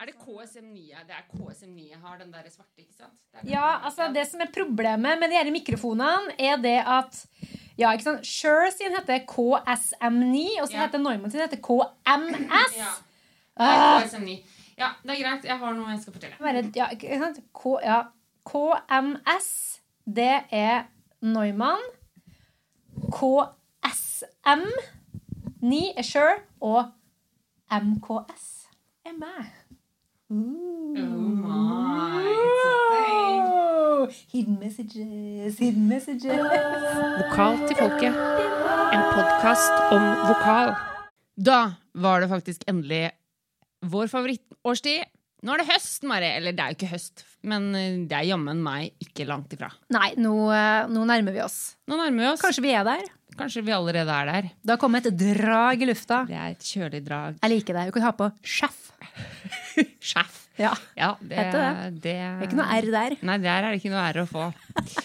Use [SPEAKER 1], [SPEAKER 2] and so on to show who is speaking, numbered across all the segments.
[SPEAKER 1] Er det KSM9? Det er KSM9 jeg har, den der svarte, ikke sant? Det.
[SPEAKER 2] Ja, altså Det som er problemet med de her mikrofonene, er det at ja, ikke sant? Shure sin heter KSM9, og så
[SPEAKER 1] Ja.
[SPEAKER 2] heter Neumann sin heter KMS.
[SPEAKER 1] Ja,
[SPEAKER 2] Ah,
[SPEAKER 1] KSM9. Ja, det er greit. Jeg har noe jeg skal fortelle.
[SPEAKER 2] bare, ja, ikke sant? K, ja. KMS, det er Neumann. KSM9 er Sure. og MKS er meg.
[SPEAKER 1] Oh my,
[SPEAKER 2] hidden messages, hidden messages.
[SPEAKER 1] Vokal til folket. En podkast om vokal. Da var det faktisk endelig vår favorittårstid. Nå er det høst, Mari. Eller det er jo ikke høst, men eh, det er jammen meg ikke langt ifra.
[SPEAKER 2] Nei, nå, eh, nå nærmer vi oss.
[SPEAKER 1] Nå nærmer vi oss.
[SPEAKER 2] Kanskje vi er der.
[SPEAKER 1] Kanskje vi allerede er der.
[SPEAKER 2] Det har kommet et drag i lufta.
[SPEAKER 1] Det er et kjølig drag.
[SPEAKER 2] Jeg liker det. Du kan ha på sjef.
[SPEAKER 1] Sjef.
[SPEAKER 2] Ja.
[SPEAKER 1] Ja, det,
[SPEAKER 2] Heter
[SPEAKER 1] det.
[SPEAKER 2] Det er ikke noe R der.
[SPEAKER 1] Nei, der er det ikke noe R å få.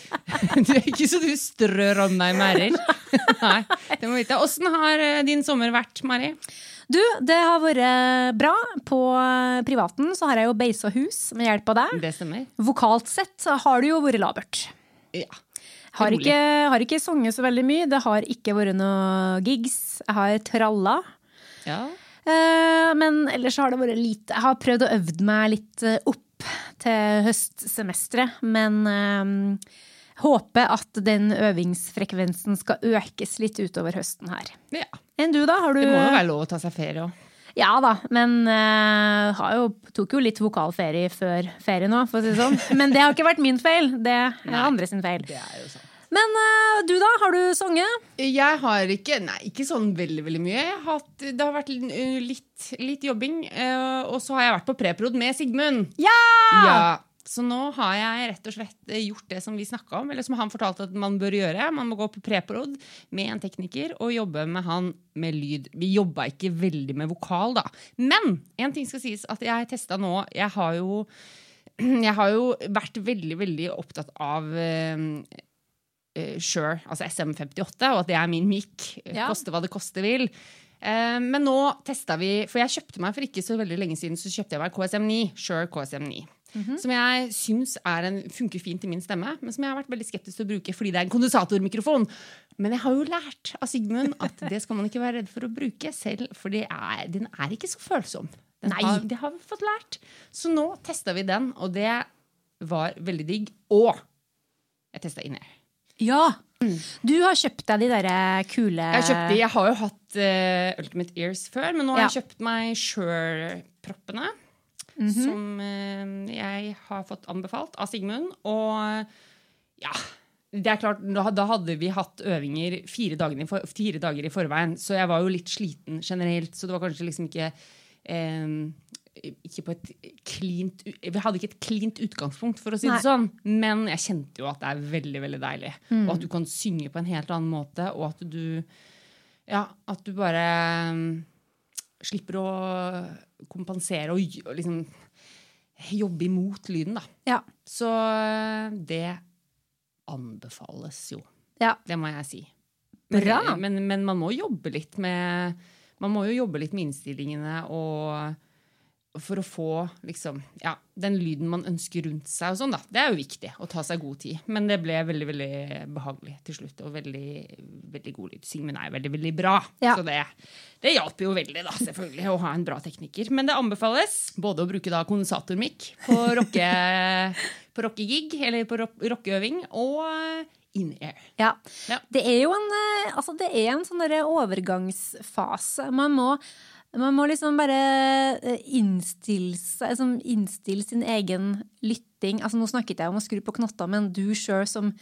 [SPEAKER 1] Det er ikke så du strør om deg med ærer. Nei, det må vite. Åssen har eh, din sommer vært, Mari?
[SPEAKER 2] Du, det har vært bra. På privaten så har jeg jo beisa hus med hjelp av deg.
[SPEAKER 1] Det stemmer.
[SPEAKER 2] Vokalt sett så har det jo vært labert.
[SPEAKER 1] Ja.
[SPEAKER 2] Har ikke, har ikke sunget så veldig mye. Det har ikke vært noe gigs. Jeg har tralla.
[SPEAKER 1] ja.
[SPEAKER 2] Eh, men ellers har det vært lite. Jeg har prøvd å øvde meg litt eh, opp til høstsemesteret, men eh, håper at den øvingsfrekvensen skal økes litt utover høsten her.
[SPEAKER 1] ja.
[SPEAKER 2] Enn du, da? Har du
[SPEAKER 1] Det må jo være lov å ta seg ferie òg.
[SPEAKER 2] Ja da, men uh, har jo, tok jo litt vokalferie før ferie nå, for å si det sånn. Men det har ikke vært min feil. Det er
[SPEAKER 1] Nei.
[SPEAKER 2] andre sin feil.
[SPEAKER 1] Det er jo sånn.
[SPEAKER 2] Men eh, du, da? Har du sunget?
[SPEAKER 1] Jeg har ikke Nei, ikke sånn veldig veldig mye. Har hatt, det har vært uh, litt, litt jobbing. eh, og så har jeg vært på preprod med Sigmund.
[SPEAKER 2] Ja!
[SPEAKER 1] Ja, Så nå har jeg rett og slett eh, gjort det som vi snakka om, eller som han fortalte at man bør gjøre. Man må gå på preprod med en tekniker og jobbe med han med lyd. Vi jobba ikke veldig med vokal, da. Men en ting skal sies at jeg testa nå Jeg har jo jeg har jo vært veldig, veldig opptatt av eh, eh, Shure, altså SM58, og at det er min mic.
[SPEAKER 2] Ja.
[SPEAKER 1] Koste hva det koste vil. Uh, men nå testa vi For jeg kjøpte meg for ikke så veldig lenge siden Så kjøpte jeg meg KSM9. Shure KSM9. Som jeg syns er funker fint i min stemme, men som jeg har vært veldig skeptisk til å bruke fordi det er en kondensatormikrofon. Men jeg har jo lært av Sigmund at det skal man ikke være redd for å bruke selv, for det er, den er ikke så følsom. Den
[SPEAKER 2] Nei.
[SPEAKER 1] Har, det har vi fått lært. Så nå testa vi den, og det var veldig digg. Og jeg testa inni.
[SPEAKER 2] Ja. Du har kjøpt deg de derre kule
[SPEAKER 1] Jeg, kjøpte, jeg har jo hatt uh, Ultimate Ears før, men nå har
[SPEAKER 2] Ja.
[SPEAKER 1] jeg kjøpt meg Shure-proppene. Som uh, jeg har fått anbefalt av Sigmund. Og ja det er klart, da, hadde vi hatt øvinger fire, for, fire dager i forveien, så jeg var jo litt sliten generelt. Så det var kanskje liksom ikke eh, ikke på et klint Vi hadde ikke et klint utgangspunkt, for å si
[SPEAKER 2] Nei.
[SPEAKER 1] det sånn. Men jeg kjente jo at det er veldig veldig deilig. Og at du kan synge på en helt annen måte. Og at du Ja, at du bare mm, slipper å kompensere og og liksom jobbe imot lyden, da.
[SPEAKER 2] Ja.
[SPEAKER 1] Så eh, det anbefales jo.
[SPEAKER 2] ja.
[SPEAKER 1] Det må jeg si.
[SPEAKER 2] Bra.
[SPEAKER 1] Men, men, men man må jobbe litt med Man må jo jobbe litt med innstillingene og for å få liksom, ja, den lyden man ønsker rundt seg. og sånn. Det er jo viktig å ta seg god tid. Men det ble veldig veldig behagelig til slutt. Og veldig, veldig god lyd. Sigmund er veldig veldig bra.
[SPEAKER 2] Ja.
[SPEAKER 1] Så det, det hjalp jo veldig, da, selvfølgelig, å ha en bra tekniker. Men det anbefales både å bruke da kondensatormic på rocke, på rockegig, eller på rockeøving, og.
[SPEAKER 2] Ja.
[SPEAKER 1] Ja.
[SPEAKER 2] Det er jo en, eh, altså det er en sånn overgangsfase. Man må, man må liksom bare eh, innstille, liksom innstille sin egen lytting. Altså Nå snakket jeg om å skru på knotter, men du sjøl som,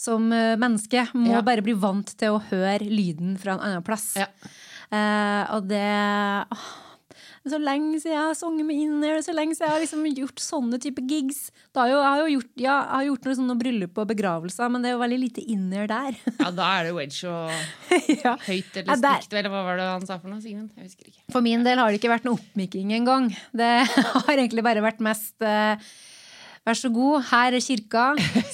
[SPEAKER 2] som eh, menneske må
[SPEAKER 1] Ja.
[SPEAKER 2] bare bli vant til å høre lyden fra en annen plass.
[SPEAKER 1] Ja.
[SPEAKER 2] Eh, og det åh, det er så lenge siden jeg har sunget med Inner, det er så lenge siden jeg har liksom gjort sånne type gigs. Jo, jeg har jo gjort, ja, har gjort noe sånn bryllup og begravelser, men det er jo veldig lite Inner der.
[SPEAKER 1] Ja, da er det wedge og
[SPEAKER 2] ja.
[SPEAKER 1] høyt eller stygt, eller hva var det han sa for noe, Sigmund? Jeg husker ikke.
[SPEAKER 2] For min del har det ikke vært noe oppmykking engang. Det har egentlig bare vært mest, eh, Vær så god, her er kirka.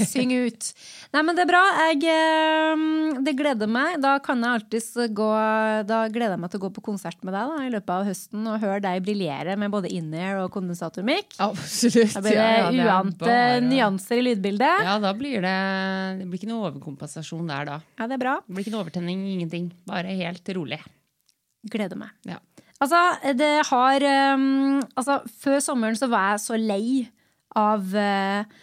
[SPEAKER 2] Syng ut. Nei, men det er bra. Jeg, eh, det gleder meg. Da kan jeg alltids gå Da gleder jeg meg til å gå på konsert med deg da, i løpet av høsten og høre deg briljere med både in-air og kondensatormikk.
[SPEAKER 1] Absolutt.
[SPEAKER 2] Da blir det
[SPEAKER 1] Ja, ja,
[SPEAKER 2] uante
[SPEAKER 1] bare-
[SPEAKER 2] nyanser i lydbildet.
[SPEAKER 1] Ja, da blir det Det blir ikke noe overkompensasjon der, da.
[SPEAKER 2] Ja, det er bra.
[SPEAKER 1] Det blir ikke noe overtenning, ingenting. Bare helt rolig.
[SPEAKER 2] Gleder meg.
[SPEAKER 1] Ja.
[SPEAKER 2] Altså, det har um, Altså, før sommeren så var jeg så lei av eh,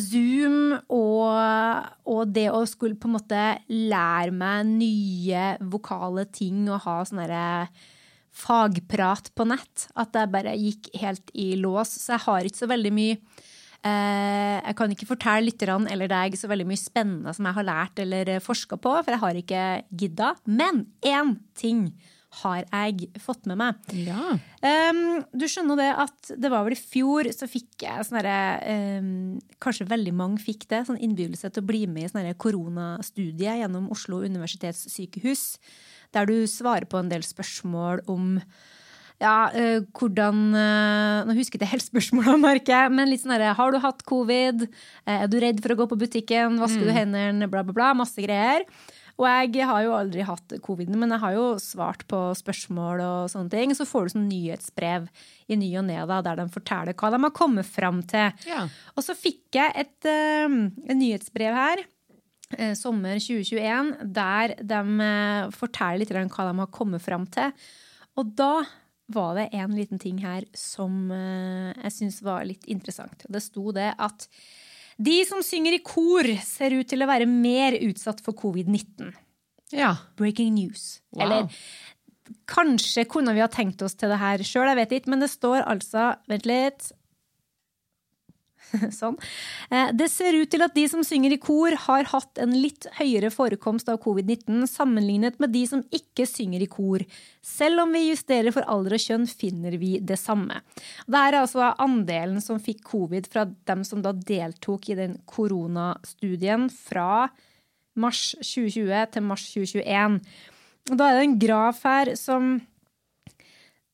[SPEAKER 2] Zoom og, og det å skulle på en måte lære meg nye vokale ting og ha sånn derre fagprat på nett. At jeg bare gikk helt i lås. Så jeg har ikke så veldig mye eh, Jeg kan ikke fortelle lytterne eller deg så veldig mye spennende som jeg har lært eller forska på, for jeg har ikke gidda. Men én ting har jeg fått med meg.
[SPEAKER 1] Ja.
[SPEAKER 2] Um, du skjønner det at det var vel i fjor så fikk jeg sånn herre um, Kanskje veldig mange fikk det, sånn innbydelse til å bli med i sånn koronastudie gjennom Oslo universitetssykehus. Der du svarer på en del spørsmål om ja, uh, hvordan uh, Nå husker jeg ikke helt spørsmålene, merker jeg, men litt sånn herre Har du hatt covid? Eh, er du redd for å gå på butikken? Vasker du hendene? Bla, bla, bla. Masse greier. Og jeg har jo aldri hatt covid, men jeg har jo svart på spørsmål og sånne ting. Så får du sånn nyhetsbrev i ny og ne der de forteller hva de har kommet fram til.
[SPEAKER 1] Ja.
[SPEAKER 2] Og så fikk jeg et, eh, et nyhetsbrev her, eh, sommer 2021, der de eh, forteller litt hva de har kommet fram til. Og da var det en liten ting her som jeg syns var litt interessant. Det sto det at de som synger i kor, ser ut til å være mer utsatt for covid-19.
[SPEAKER 1] ja.
[SPEAKER 2] Breaking news.
[SPEAKER 1] Wow.
[SPEAKER 2] Eller kanskje kunne vi ha tenkt oss til det her sjøl, jeg vet ikke, men det står altså Vent litt. sånn. Eh, Det ser ut til at de som synger i kor, har hatt en litt høyere forekomst av covid-19 sammenlignet med de som ikke synger i kor. Selv om vi justerer for alder og kjønn, finner vi det samme. Det er altså andelen som fikk covid fra dem som da deltok i den koronastudien fra mars 2020 til mars 2021. Og da er det en graf her som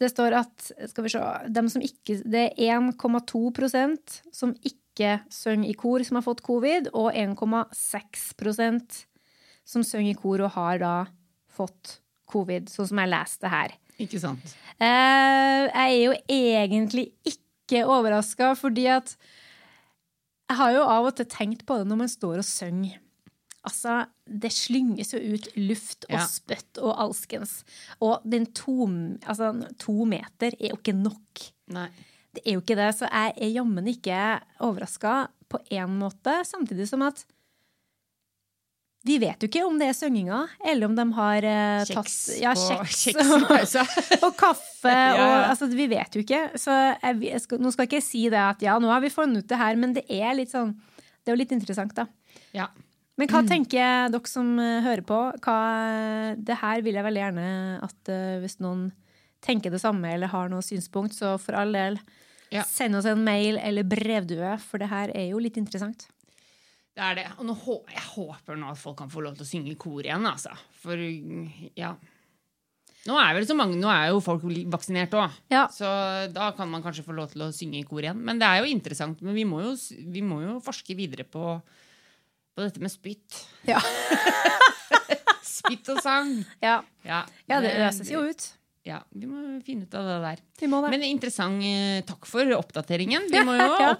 [SPEAKER 2] det står at skal vi se, dem som ikke, det er 1,2% som ikke synger i kor, som har fått covid, og 1,6% som synger i kor og har da fått covid, sånn som jeg leste her.
[SPEAKER 1] Ikke sant.
[SPEAKER 2] Eh, jeg er jo egentlig ikke overraska, fordi at jeg har jo av og til tenkt på det når man står og synger. Altså, det slynges jo ut luft og
[SPEAKER 1] Ja.
[SPEAKER 2] spytt og alskens. Og den to, altså, to meter er jo ikke nok.
[SPEAKER 1] Nei.
[SPEAKER 2] Det er jo ikke det, så jeg er jammen ikke overraska på én måte, samtidig som at vi vet jo ikke om det er synginga, eller om de har eh, tatt ja, kjeks,
[SPEAKER 1] kjeks og,
[SPEAKER 2] og kaffe.
[SPEAKER 1] Ja,
[SPEAKER 2] Og, altså, vi vet jo ikke. Så jeg, jeg skal, nå skal jeg ikke si det at ja, nå har vi funnet ut det her, men det er litt sånn Det er jo litt interessant, da.
[SPEAKER 1] Ja.
[SPEAKER 2] Men hva tenker dere som eh, hører på? Hva, det her vil jeg veldig gjerne at eh, hvis noen tenker det samme eller har noe synspunkt, så for all del,
[SPEAKER 1] Ja.
[SPEAKER 2] send oss en mail eller brevdue, for det her er jo litt interessant.
[SPEAKER 1] Det er det. Og nå, jeg håper nå at folk kan få lov til å synge i kor igjen, altså. For ja. Nå er, vel så mange, nå er jo folk vaksinert òg,
[SPEAKER 2] Ja.
[SPEAKER 1] så da kan man kanskje få lov til å synge i kor igjen. Men det er jo interessant. Men vi må jo, vi må jo forske videre på, på dette med spytt.
[SPEAKER 2] Ja.
[SPEAKER 1] Spytt og sang.
[SPEAKER 2] Ja,
[SPEAKER 1] Ja,
[SPEAKER 2] ja det løses jo ut.
[SPEAKER 1] Ja, Vi må finne ut av det der.
[SPEAKER 2] Vi må det.
[SPEAKER 1] Men interessant. eh, Takk for oppdateringen. Vi må jo
[SPEAKER 2] Ja.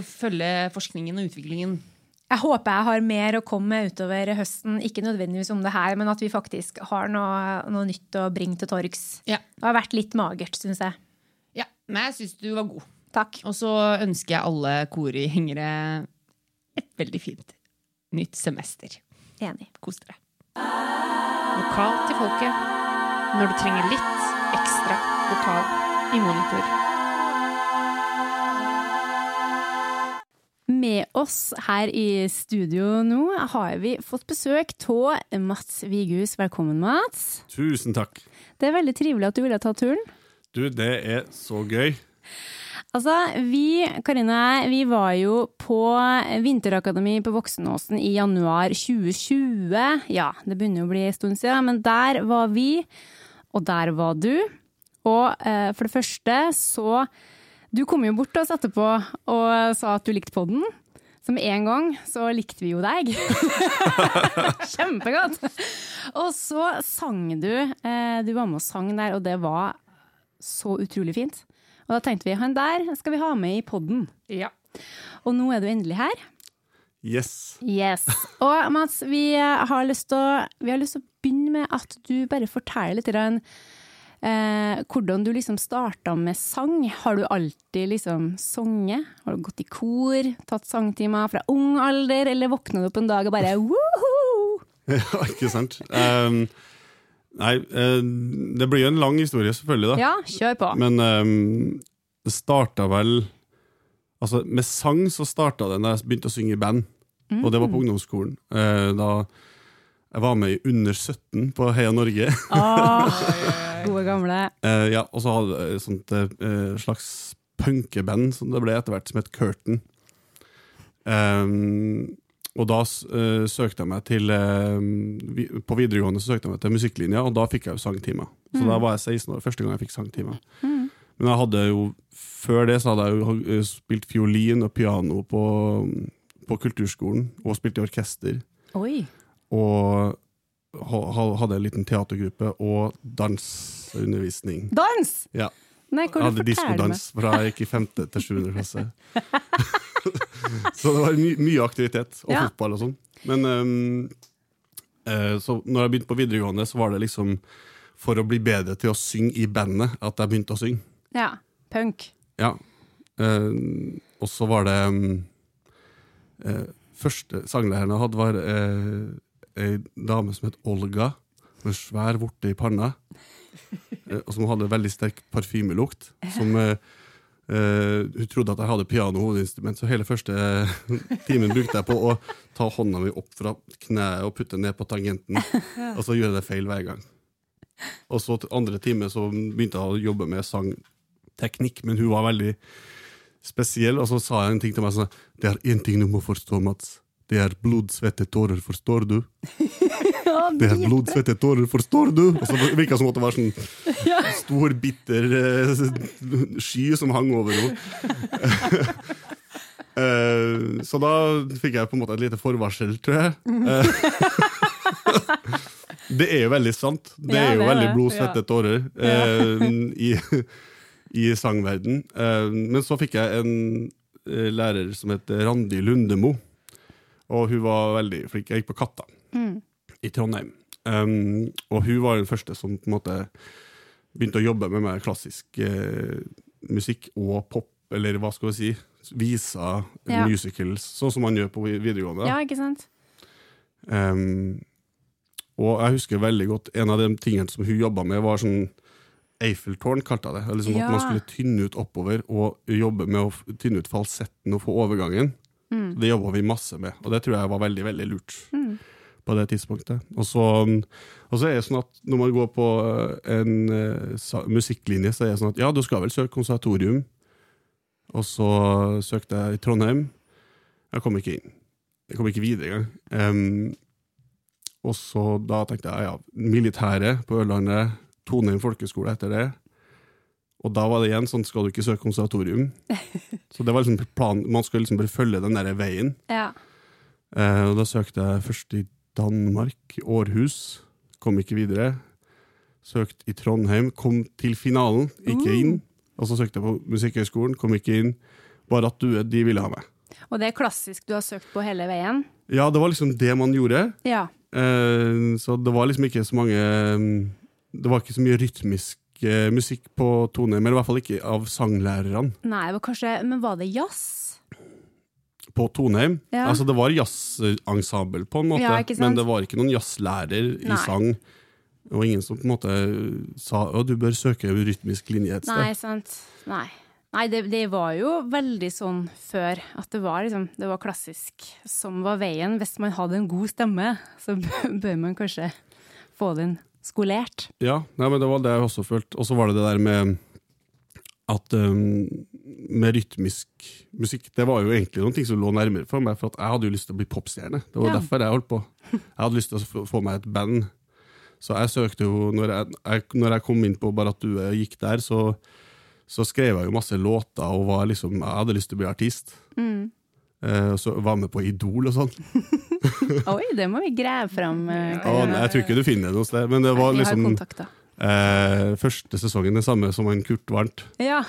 [SPEAKER 1] følge forskningen og utviklingen.
[SPEAKER 2] Jeg håper jeg har mer å komme med utover høsten. Ikke nødvendigvis om det her, men at vi faktisk har noe, noe nytt å bringe til torgs.
[SPEAKER 1] Ja.
[SPEAKER 2] Det har vært litt magert, syns jeg.
[SPEAKER 1] ja. Men jeg syns du var god.
[SPEAKER 2] Takk.
[SPEAKER 1] Og så ønsker jeg alle korihengere et veldig fint nytt semester.
[SPEAKER 2] Enig.
[SPEAKER 1] Kos dere.
[SPEAKER 3] Vokal til folket når du trenger litt ekstra vokal i monitor.
[SPEAKER 2] Med oss her i studio nå har vi fått besøk av Mats Vighus. Velkommen, Mats.
[SPEAKER 4] Tusen takk.
[SPEAKER 2] Det er veldig trivelig at du ville ta turen.
[SPEAKER 4] Du, det er så gøy.
[SPEAKER 2] Altså, vi, Karine vi var jo på Vinterakademi på Voksenåsen i januar 2020. Ja, det begynner jo å bli en stund siden, men der var vi, og der var du. Og eh, for det første så Du kom jo bort og satte på og sa at du likte podden. Så med en gang så likte vi jo deg. Kjempegodt! Og så sang du. eh, Du var med og sang der, og det var så utrolig fint. Og da tenkte vi han der skal vi ha med i podden.
[SPEAKER 1] Ja.
[SPEAKER 2] Og nå er du endelig her.
[SPEAKER 4] Yes.
[SPEAKER 2] Yes. Og Mats, vi har lyst til å, vi har lyst til å begynne med at du bare forteller litt grann, eh, hvordan du liksom starta med sang. Har du alltid liksom sunget? Har du gått i kor, tatt sangtimer fra ung alder, eller våkna du opp en dag og bare woho!
[SPEAKER 4] Ja, ikke sant? Um, nei, eh, det blir jo en lang historie, selvfølgelig, da.
[SPEAKER 2] Ja, kjør på.
[SPEAKER 4] Men um, det starta vel Altså, med sang så starta det da jeg begynte å synge i band. Og det var på ungdomsskolen. Eh, da jeg var med i Under 17 på Heia Norge.
[SPEAKER 2] Åh, gode gamle.
[SPEAKER 4] Eh, ja, og så hadde jeg et sånt eh, slags punkeband som det ble etter hvert, som het Curtain. Ehm, og da uh, søkte jeg meg til uh, vi, På videregående så søkte jeg meg til musikklinja, og da fikk jeg jo sangtimer. Så da var jeg 16 år første gang jeg fikk sangtimer. Men jeg hadde jo før det så hadde jeg jo eh, spilt fiolin og piano på, på kulturskolen, og spilt i orkester.
[SPEAKER 2] Oi.
[SPEAKER 4] Og ha- ha- hadde en liten teatergruppe og danseundervisning.
[SPEAKER 2] Dans!
[SPEAKER 4] Ja.
[SPEAKER 2] Nei,
[SPEAKER 4] Jeg hadde diskodans fra jeg gikk i femte til sjuende klasse. så det var my mye aktivitet, og
[SPEAKER 2] Ja.
[SPEAKER 4] fotball og sånn. Men um, uh, så når jeg begynte på videregående, så var det liksom for å bli bedre til å synge i bandet at jeg begynte å synge.
[SPEAKER 2] Ja, punk.
[SPEAKER 4] Ja. Uh, og så var det um, uh, Første sanglæreren jeg hadde, var uh, ei dame som het Olga, med svær vorte i panna. Og som hadde veldig sterk parfymelukt. Som eh, eh, Hun trodde at jeg hadde piano hovedinstrument, så hele første eh, timen brukte jeg på å ta hånda mi opp fra kneet og putte ned på tangenten, og så gjøre det feil hver gang. Og så andre time så begynte jeg å jobbe med sangteknikk, men hun var veldig spesiell, og så sa jeg en ting til meg sånn Det er én ting du må forstå, Mats. Det er blod, svette, tårer, forstår du? Det er blod, svette, tårer, forstår du? Og så virka det som at det var sånn stor, bitter eh, sky som hang over henne. Eh, så da fikk jeg på en måte et lite forvarsel, tror jeg. Eh, det er jo veldig sant. Det er jo veldig blod, svette, tårer i, i sangverden. Men så fikk jeg en lærer som het Randi Lundemo, og hun var veldig flink. Jeg gikk på Katta i Trondheim. Um, og hun var den første som på en måte begynte å jobbe med mer klassisk uh, musikk og pop, eller hva skal vi si, viser,
[SPEAKER 2] Ja.
[SPEAKER 4] musicals, sånn som man gjør på videregående.
[SPEAKER 2] Ja, ikke sant?
[SPEAKER 4] Um, og jeg husker veldig godt en av de tingene som hun jobba med, var sånn Eiffeltårn, kalte jeg det. Eller Liksom
[SPEAKER 2] Ja.
[SPEAKER 4] At man skulle tynne ut oppover og jobbe med å tynne ut falsetten og få overgangen.
[SPEAKER 2] Mm.
[SPEAKER 4] Det jobba vi masse med, og det tror jeg var veldig veldig lurt. På det tidspunktet. Og så, og så er det sånn at når man går på eh, en eh, musikklinje, så er det sånn at ja, du skal vel søke konservatorium. Og så søkte jeg i Trondheim. Jeg kom ikke inn. Jeg kom ikke videre engang. Um, og så da tenkte jeg ja, militæret på Ørlandet, Toneheim folkeskole etter det. Og da var det igjen sånn, skal du ikke søke konservatorium? Så det var liksom planen, man skulle liksom bare følge den der veien.
[SPEAKER 2] Ja.
[SPEAKER 4] Uh, og da søkte jeg først i Danmark, Århus. Kom ikke videre. Søkt i Trondheim, kom til finalen, ikke inn. Og så søkte jeg på Musikkhøgskolen, kom ikke inn. Bare at du, de ville ha meg.
[SPEAKER 2] Og det er klassisk du har søkt på hele veien?
[SPEAKER 4] Ja, det var liksom det man gjorde.
[SPEAKER 2] Ja.
[SPEAKER 4] Eh, så det var liksom ikke så mange Det var ikke så mye rytmisk eh, musikk på tone, men i hvert fall ikke av sanglærerne
[SPEAKER 2] Nei, men, kanskje Men var det jazz?
[SPEAKER 4] På Toneheim.
[SPEAKER 2] Ja.
[SPEAKER 4] Altså, det var jazzensemble, på en måte,
[SPEAKER 2] Ja,
[SPEAKER 4] men det var ikke noen jazzlærer i
[SPEAKER 2] sang.
[SPEAKER 4] sang. Og ingen som på en måte sa at du bør søke rytmisk linje et sted.
[SPEAKER 2] Nei, sant. Nei. Nei, det, det var jo veldig sånn før at det var, liksom, det var klassisk som var veien. Hvis man hadde en god stemme, så bør man kanskje få den skolert.
[SPEAKER 4] Ja, nei, men det var det jeg også følte. Og så var det det der med at um, med rytmisk musikk Det var jo egentlig noen ting som lå nærmere for meg, for jeg hadde jo lyst til å bli popstjerne. Det var
[SPEAKER 2] Ja.
[SPEAKER 4] derfor jeg holdt på. Jeg hadde lyst til å få- meg et band. Så jeg søkte jo Når jeg, jeg, når jeg kom inn på at du gikk der, så så skrev jeg jo masse låter og var liksom, jeg hadde lyst til å bli artist.
[SPEAKER 2] Mm.
[SPEAKER 4] Eh, så var med på Idol og sånn.
[SPEAKER 2] Oi, det må vi grave fram. eh, ja,
[SPEAKER 4] jeg tror ikke du finner det noe sted, men det var liksom eh, første sesongen det samme som en Kurt vant.
[SPEAKER 2] Ja.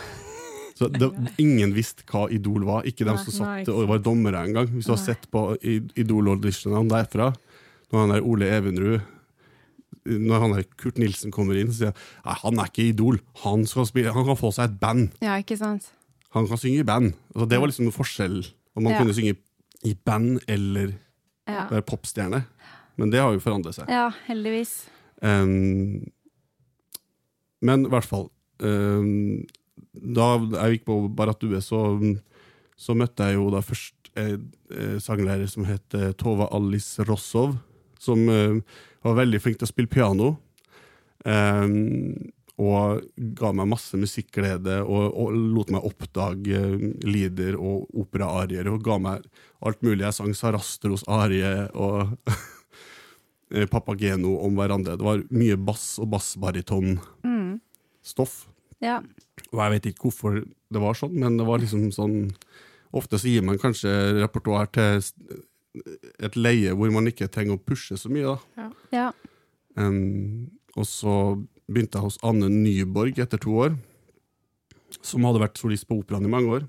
[SPEAKER 4] Så det, ingen visste hva Idol var, ikke de som satt og var dommere engang. Hvis du har sett på Idol-auditionene derfra, når han der Ole Evenrud Når han der Kurt Nilsen kommer inn, så sier han han er ikke Idol, han, skal spille, han kan få seg et band.
[SPEAKER 2] ja, ikke sant.
[SPEAKER 4] Han kan synge i band. Altså, det var liksom en forskjell om man
[SPEAKER 2] Ja.
[SPEAKER 4] kunne synge i band eller
[SPEAKER 2] Ja,
[SPEAKER 4] være popstjerne. Men det har jo forandret seg.
[SPEAKER 2] ja heldigvis.
[SPEAKER 4] Um, men i hvert fall um, Da jeg gikk på Barat Due, så, så møtte jeg jo da først en eh, sanglærer som het eh, Tova Alice Rossov, som eh, var veldig flink til å spille piano. Um, og ga meg masse musikkglede og, og lot meg oppdage lieder og operaarier. Og ga meg alt mulig. Jeg sang Sarastros arie og Papageno om hverandre. Det var mye bass og bassbariton-stoff.
[SPEAKER 2] Ja.
[SPEAKER 4] Og jeg vet ikke hvorfor det var sånn, men det var liksom sånn Ofte så gir man kanskje repertoar til et leie hvor man ikke trenger å pushe så mye. da.
[SPEAKER 2] ja.
[SPEAKER 4] Um, og så begynte jeg hos Anne Nyborg etter to år, som hadde vært solist på operaen i mange år.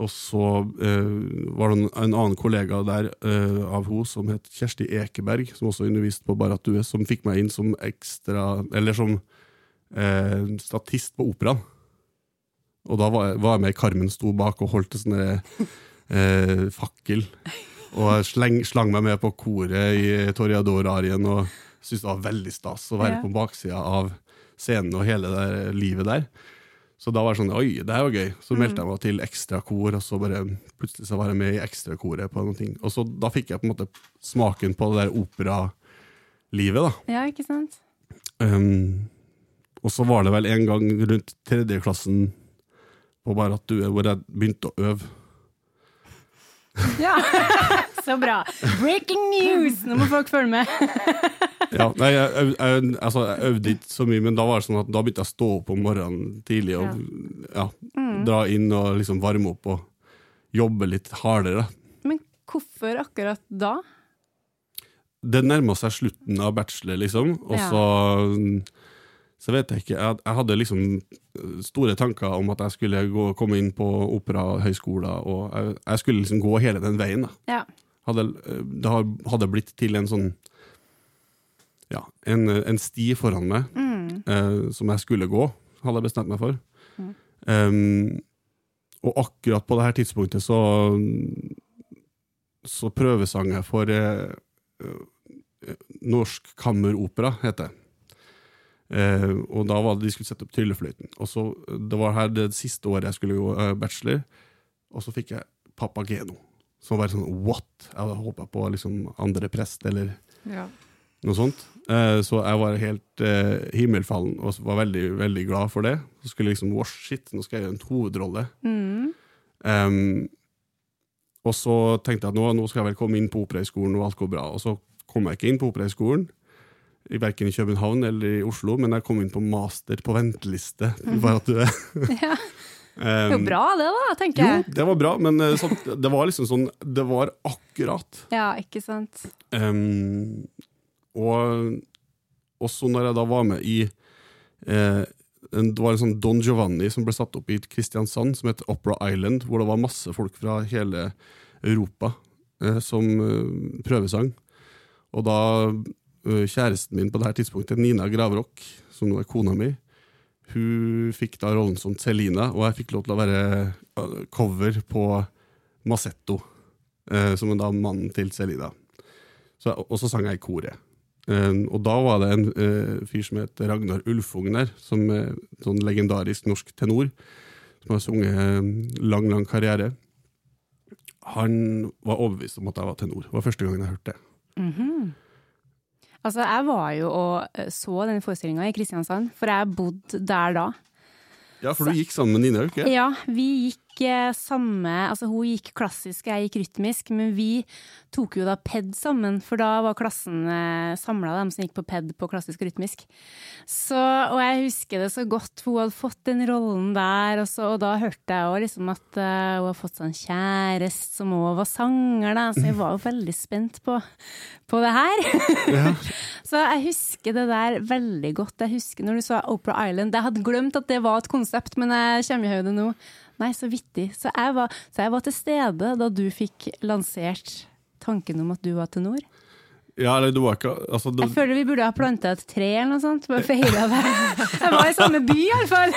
[SPEAKER 4] Og så uh, var det en, en annen kollega der uh, av henne som het Kjersti Ekeberg, som også underviste på Barat Due, som fikk meg inn som ekstra Eller som eh, statist på operaen. Og da var jeg, var jeg med Carmen sto bak og holdt en sånn eh, fakkel. Og jeg sleng, slang meg med på koret i Toreador-arien og syntes det var veldig stas å være
[SPEAKER 2] Ja.
[SPEAKER 4] på baksida av scenen og hele det livet der. Så da var det sånn Oi, det er jo gøy. Så meldte jeg meg til ekstrakor, og så bare plutselig så var jeg med i ekstrakoret på noen ting. Og så da fikk jeg på en måte smaken på det der operalivet, da.
[SPEAKER 2] ja, ikke sant.
[SPEAKER 4] Um, og så var det vel en gang rundt tredjeklassen på bare at du er hvor jeg begynte å øve.
[SPEAKER 2] Ja, Så bra. Breaking news! Nå må folk følge med.
[SPEAKER 4] Ja, nei, jeg, øv- jeg, altså, jeg øvde ikke så mye, men da var det sånn at da begynte jeg å stå opp om morgenen tidlig og ja. dra inn og liksom varme opp og jobbe litt hardere.
[SPEAKER 2] Men hvorfor akkurat da?
[SPEAKER 4] Det nærma seg slutten av bachelor, liksom, og
[SPEAKER 2] Ja.
[SPEAKER 4] Så vet jeg ikke. Jeg, jeg hadde liksom store tanker om at jeg skulle gå, komme inn på operahøyskoler, og jeg, jeg skulle liksom gå hele den veien.
[SPEAKER 2] Ja.
[SPEAKER 4] hadde, det hadde blitt til en sånn Ja, en, en sti foran meg eh, som jeg skulle gå, hadde jeg bestemt meg for. Um, og akkurat på det her tidspunktet så så prøvesang jeg for eh, eh, Norsk Kammeropera, heter det. Eh, og da var det de skulle sette opp Tryllefløyten. Og så, Det var her det siste året jeg skulle gå eh, bachelor, og så fikk jeg Papageno. Som var sånn what? Jeg hadde håpa på liksom andre prest eller
[SPEAKER 1] Ja.
[SPEAKER 4] noe sånt. Eh, så jeg var helt eh, himmelfallen og var veldig veldig glad for det. Så skulle jeg liksom, wash shit, nå skal jeg gjøre en hovedrolle.
[SPEAKER 2] Mm.
[SPEAKER 4] Em, og så tenkte jeg at nå, nå skal jeg vel komme inn på Operahøgskolen, og alt går bra. Og så kom jeg ikke inn på Operahøgskolen, verken i København eller i Oslo, men jeg kom inn på master på venteliste. Bare at du
[SPEAKER 2] Ja. Det er jo bra, det, da, tenker jeg.
[SPEAKER 4] Jo, det var bra, men eh, sånn, det var liksom sånn Det var akkurat.
[SPEAKER 2] Ja, ikke sant.
[SPEAKER 4] Um, og også når jeg da var med i eh, Det var en sånn Don Giovanni som ble satt opp i Kristiansand, som het Opera Island, hvor det var masse folk fra hele Europa eh, som eh, prøvesang. Og da kjæresten min på det her tidspunktet, Nina Gravrock, som nå er kona mi, hun fikk da rollen som Celina, og jeg fikk lov til å være cover på Massetto, eh, som er da mannen til Celina. Så, og så sang jeg i koret. Og da var det en fyr som het Ragnar Ulfung som er sånn legendarisk norsk tenor, som har sunget lang, lang karriere. Han var overbevist om at jeg var tenor. Det var første gangen jeg hørte det.
[SPEAKER 2] Altså, jeg var jo og eh, så den forestillinga i Kristiansand, for jeg bodde der da.
[SPEAKER 4] Ja, for du gikk sammen med Nina, ikke?
[SPEAKER 2] Ja, vi gikk gikk samme Altså, hun gikk klassisk, jeg gikk rytmisk, men vi tok jo da PED sammen, for da var klassen eh, samla, dem som gikk på PED på klassisk og rytmisk. Så, og jeg husker det så godt, for hun hadde fått den rollen der, og, så, og da hørte jeg òg liksom at uh, hun hadde fått sånn kjæreste som òg var sanger, da, så jeg var jo veldig spent på, på det her.
[SPEAKER 4] Ja.
[SPEAKER 2] Så jeg husker det der veldig godt. Jeg husker når du sa Opera Island. Jeg hadde glemt at det var et konsept, men jeg kommer i hodet nå. Nei, så vittig. Så jeg, var, så jeg var til stede da du fikk lansert tanken om at du var tenor.
[SPEAKER 4] Ja, eller du var ikke altså, du,
[SPEAKER 2] Jeg føler vi burde ha planta et tre eller noe sånt. Bare feira det. Jeg var i samme by, iallfall.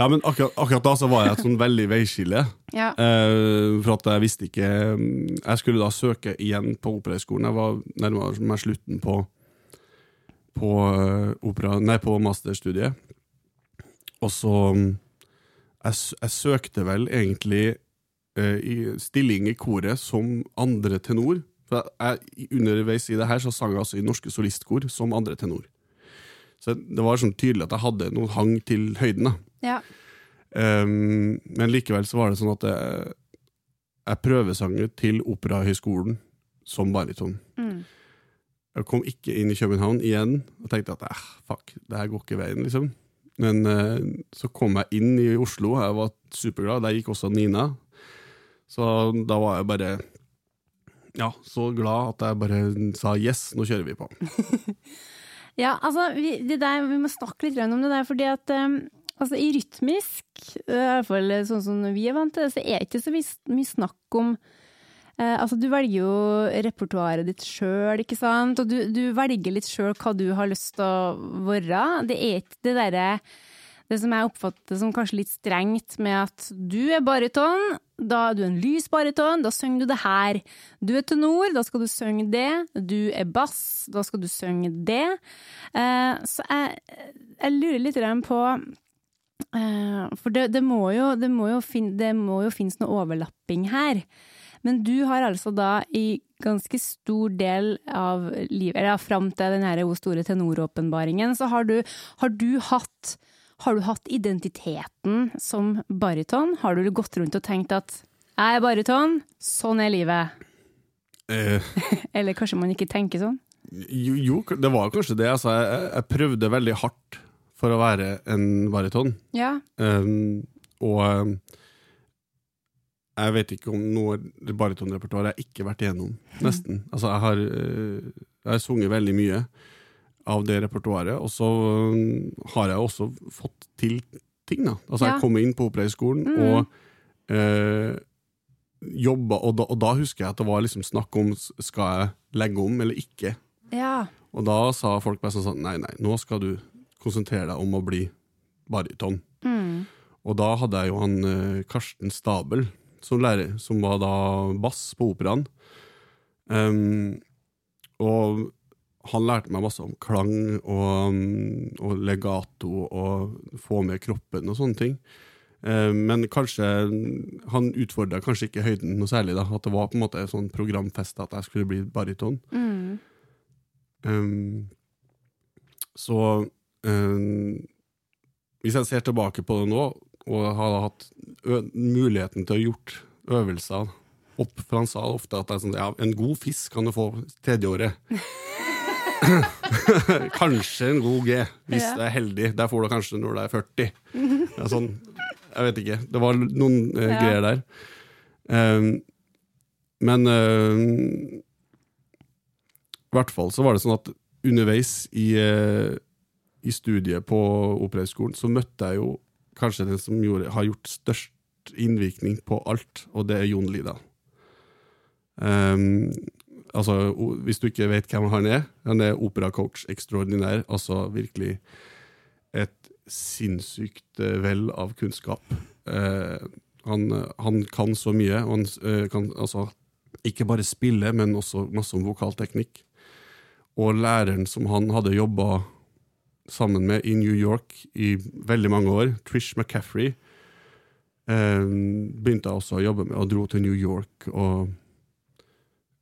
[SPEAKER 4] ja, men akkurat, akkurat da så var jeg et sånn veldig veiskille.
[SPEAKER 2] Ja.
[SPEAKER 4] Eh, for at jeg visste ikke mm, Jeg skulle da søke igjen på Operahøgskolen. Jeg var nærmere meg slutten på på, eh, opera, nei, på masterstudiet. Og så mm, jeg, jeg søkte vel egentlig eh, i stilling i koret som andre tenor. For jeg, underveis i det her så sang jeg altså i Norske Solistkor som andre tenor. Så det var sånn tydelig at jeg hadde noen hang til høyden.
[SPEAKER 2] Ja.
[SPEAKER 4] Um, men likevel så var det sånn at jeg, jeg prøvesang til Operahøgskolen som bariton.
[SPEAKER 2] Mm.
[SPEAKER 4] Jeg kom ikke inn i København igjen og tenkte at eh, fuck, det her går ikke veien, liksom. Men eh, så kom jeg inn i Oslo, jeg var superglad. Der gikk også Nina. Så da var jeg bare ja, så glad at jeg bare sa yes, nå kjører vi på.
[SPEAKER 2] Ja, altså, vi, det der, vi må snakke litt om det der, fordi at um, altså, i rytmisk, i hvert fall sånn som vi er vant til, så er det ikke så mye snakk om eh, Altså, du velger jo repertoaret ditt sjøl, ikke sant, og du, du velger litt sjøl hva du har lyst til å være. Det er ikke det derre det som jeg oppfatter som kanskje litt strengt med at du er bariton, da er du en lys bariton, da synger du det her. Du er tenor, da skal du synge det. Du er bass, da skal du synge det. Eh, så jeg, jeg lurer litt på eh, For det, det, må jo, det, må jo fin, det må jo finnes noe overlapping her. Men du har altså da i ganske stor del av livet, eller ja, fram til den her store tenoråpenbaringen, så har du, har du hatt har du hatt identiteten som bariton? Har du gått rundt og tenkt at jeg er bariton, sånn er livet?
[SPEAKER 4] Eh,
[SPEAKER 2] Eller kanskje man ikke tenker sånn?
[SPEAKER 4] jo, jo, det var kanskje det. Altså, jeg, jeg prøvde veldig hardt for å være en bariton.
[SPEAKER 2] Ja.
[SPEAKER 4] Um, og um, jeg vet ikke om noe barytonrepertoar jeg ikke har vært igjennom, nesten. Altså, jeg har, uh, jeg har sunget veldig mye av det repertoaret, og så um, har jeg også fått til ting, da. Altså,
[SPEAKER 2] Ja.
[SPEAKER 4] jeg kom inn på Operahøgskolen
[SPEAKER 2] Mm.
[SPEAKER 4] og eh, jobba, og da, og da husker jeg at det var liksom snakk om skal jeg legge om eller ikke.
[SPEAKER 2] Ja.
[SPEAKER 4] Og da sa folk bare sånn nei, nei, nå skal du konsentrere deg om å bli bariton.
[SPEAKER 2] Mm.
[SPEAKER 4] Og da hadde jeg jo han eh, Karsten Stabel som lærer, som var da bass på operaen. Um, og han lærte meg masse om klang og, og legato og få med kroppen og sånne ting. Men kanskje han utfordra kanskje ikke høyden noe særlig, da. At det var på en måte sånn programfest at jeg skulle bli bariton.
[SPEAKER 2] Mm.
[SPEAKER 4] Um, så um, hvis jeg ser tilbake på det nå, og har hatt muligheten til å gjort øvelser opp, for han sa ofte at det er sånn, ja, en god fisk kan du få tredje året. kanskje en god G, hvis
[SPEAKER 2] Ja.
[SPEAKER 4] du er heldig. Der får du kanskje når du er 40. Det er sånn, jeg vet ikke. Det var noen eh,
[SPEAKER 2] Ja.
[SPEAKER 4] greier der. Um, men uh, i hvert fall så var det sånn at underveis i, uh, i studiet på Operahøgskolen så møtte jeg jo kanskje den som gjorde, har gjort størst innvirkning på alt, og det er Jon Lida. Um, altså, hvis du ikke vet hvem han er, han er operacoach extraordinær, altså virkelig et sinnssykt eh, vel av kunnskap. Uh, han, han kan så mye, og han uh, kan altså ikke bare spille, men også masse om vokalteknikk. Og læreren som han hadde jobba sammen med i New York i veldig mange år, Trish McCaffrey, eh, begynte jeg også å jobbe med, og dro til New York og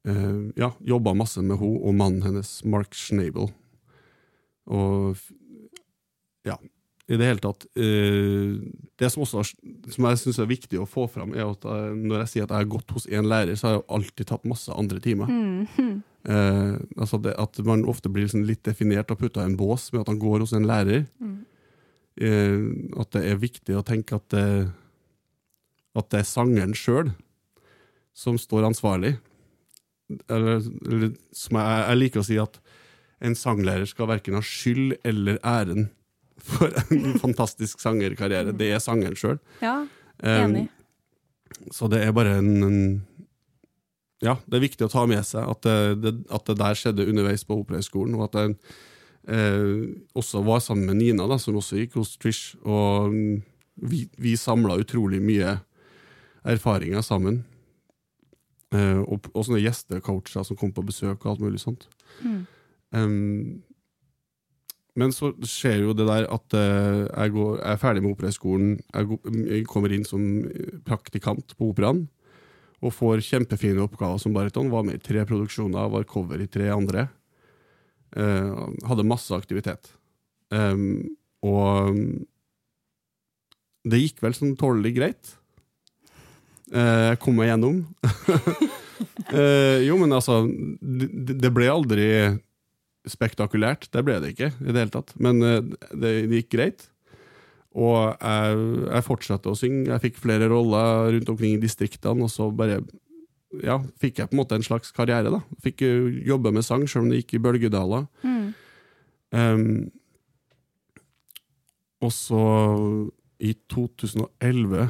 [SPEAKER 4] eh, ja, jobba masse med henne og mannen hennes, Mark Schnabel. Og ja, i det hele tatt eh, Det som også som jeg syns er viktig å få fram, er at jeg, når jeg sier at jeg har gått hos én lærer, så har jeg alltid tatt masse andre timer. Eh, altså det, at man ofte blir liksom litt definert og putta i en bås med at han går hos en lærer. Eh, at det er viktig å tenke at det, at det er sangeren sjøl som står ansvarlig. Eller, eller som jeg, jeg liker å si at en sanglærer skal verken ha skyld eller æren for en fantastisk sangerkarriere. Det er sangeren sjøl.
[SPEAKER 2] Ja, enig.
[SPEAKER 4] så det er bare en, en Ja, det er viktig å ta med seg at det, det, at det der skjedde underveis på Operahøgskolen, og at jeg eh, også var sammen med Nina, da, som også gikk hos Trish, og mm, vi, vi samla utrolig mye erfaringer sammen. Eh, og, og sånne gjestecoacher som kom på besøk og alt mulig sånt. Um, men så skjer jo det der at eh, jeg, går, jeg er ferdig med Operahøgskolen. Jeg, går- jeg kommer inn som praktikant på Operaen. Og får kjempefine oppgaver som bariton. Var med i tre produksjoner, var cover i tre andre. Eh, hadde masse aktivitet. Um, og det gikk vel sånn tålelig greit. Eh, jeg kom meg gjennom. Eh, jo, men altså det, det ble aldri spektakulært. Det ble det ikke i det hele tatt. Men det, det gikk greit. Og jeg, jeg fortsatte å synge. Jeg fikk flere roller rundt omkring i distriktene, og så bare ja, fikk jeg på en måte en slags karriere. da. Fikk eh, jobbe med sang, selv om det gikk i bølgedaler. Um, og så, i 2011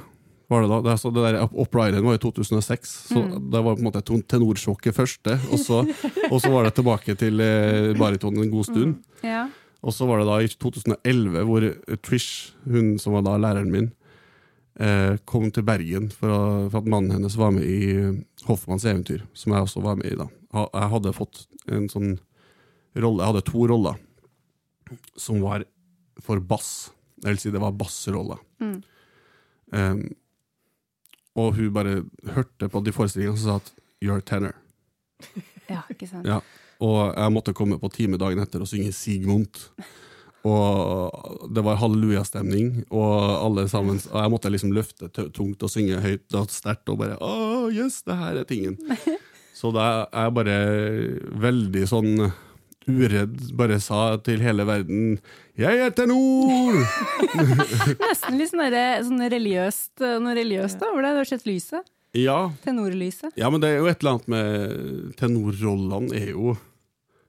[SPEAKER 4] var det da, det, så det der Oprideren var i 2006, så det var på en måte tenorsjokket første, og så, og så var det tilbake til eh, bariton en god stund.
[SPEAKER 2] Ja.
[SPEAKER 4] Og så var det da i 2011 hvor Trish, hun som var da læreren min, eh, kom til Bergen for, å, for at mannen hennes var med i eh, Hoffmanns eventyr, som jeg også var med i da. Jeg hadde fått en sånn rolle, jeg hadde to roller, som var for bass. Det vil si, det var bassroller. Um, og hun bare hørte på de forestillingene og sa at 'you're tenor'.
[SPEAKER 2] ja, ikke sant.
[SPEAKER 4] Ja, og jeg måtte komme på time dagen etter og synge Sigmund. Og det var hallelujastemning, og alle sammen Og jeg måtte liksom løfte tungt og synge høyt og sterkt og bare Å, yes, det her er tingen. Så da er jeg bare veldig sånn uredd, bare sa til hele verden 'Jeg er tenor!'
[SPEAKER 2] Nesten litt sånn sånn religiøst, noe religiøst over det. Du har sett lyset?
[SPEAKER 4] Ja,
[SPEAKER 2] Tenorlyset.
[SPEAKER 4] Ja, men det er jo et eller annet med tenorrollene er jo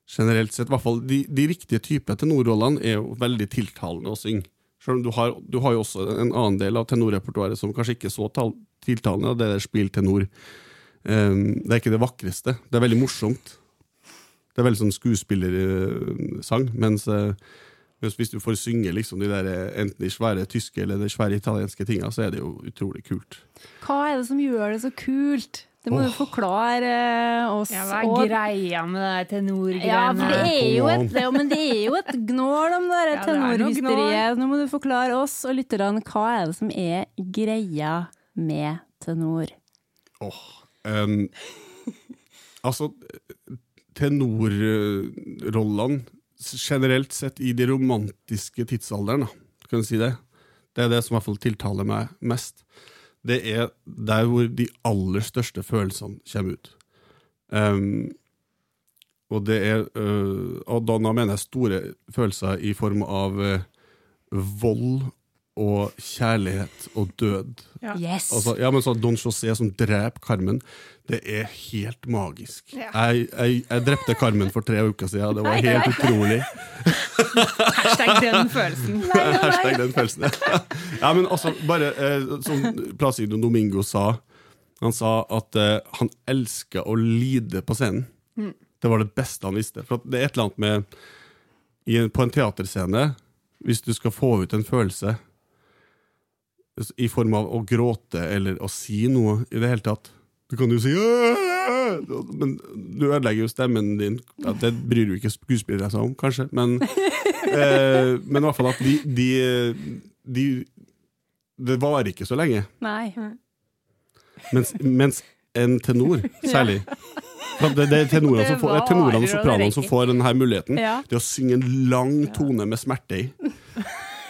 [SPEAKER 4] generelt sett, i hvert fall de, de riktige typer tenorrollene er jo veldig tiltalende å synge. Selv om du har, du har jo også en annen del av tenorrepertoaret som kanskje ikke er så tal, tiltalende, og det er spill tenor. Um, det er ikke det vakreste. Det er veldig morsomt. Det er veldig sånn skuespillersang, mens, mens hvis du får synge liksom de der, eh, enten de svære tyske eller de svære italienske tinga, så er det jo utrolig kult.
[SPEAKER 2] Hva er det som gjør det så kult? Det må du forklare oss.
[SPEAKER 1] Ja, hva er greia med det tenorgreiene?
[SPEAKER 2] Ja, for det er jo et, det, er jo- men det er jo et gnål om det der
[SPEAKER 1] Ja, er
[SPEAKER 2] tenorhysteriet. Nå må du forklare oss og lytterne hva er det som er greia med tenor.
[SPEAKER 4] Um, altså, tenorrollene generelt sett i de romantiske tidsalderen, da, kan du si det. Det er det som i hvert fall tiltaler meg mest. Det er der hvor de aller største følelsene kommer ut. Um, og det er øh, Og da, mener jeg store følelser i form av øh, vold og kjærlighet og død.
[SPEAKER 2] Yes!
[SPEAKER 4] Altså, ja, men så Don José som dreper Carmen, det er helt magisk.
[SPEAKER 1] Ja.
[SPEAKER 4] Jeg, jeg, jeg drepte Carmen for tre uker siden, det var helt utrolig.
[SPEAKER 1] Hashtag den følelsen.
[SPEAKER 4] Hashtag den følelsen. ja, men altså, bare eh, som Placido Domingo sa, han sa at eh, han elska å lide på scenen. Det var det beste han visste. For det er et eller annet med i en, På en teaterscene, hvis du skal få ut en følelse i form av å gråte eller å si noe i det hele tatt Du kan jo si «Åh!» Men du ødelegger jo stemmen din. Ja, det bryr jo ikke skuespillere seg om, kanskje, men eh, Men i hvert fall at de, de, de Det varer ikke så lenge.
[SPEAKER 2] Nei.
[SPEAKER 4] Mens, mens en tenor, særlig Det, det er tenorene,
[SPEAKER 1] Det
[SPEAKER 4] som får, tenorene og sopranene som får denne muligheten.
[SPEAKER 2] Ja.
[SPEAKER 4] Det å synge en lang tone med smerte i.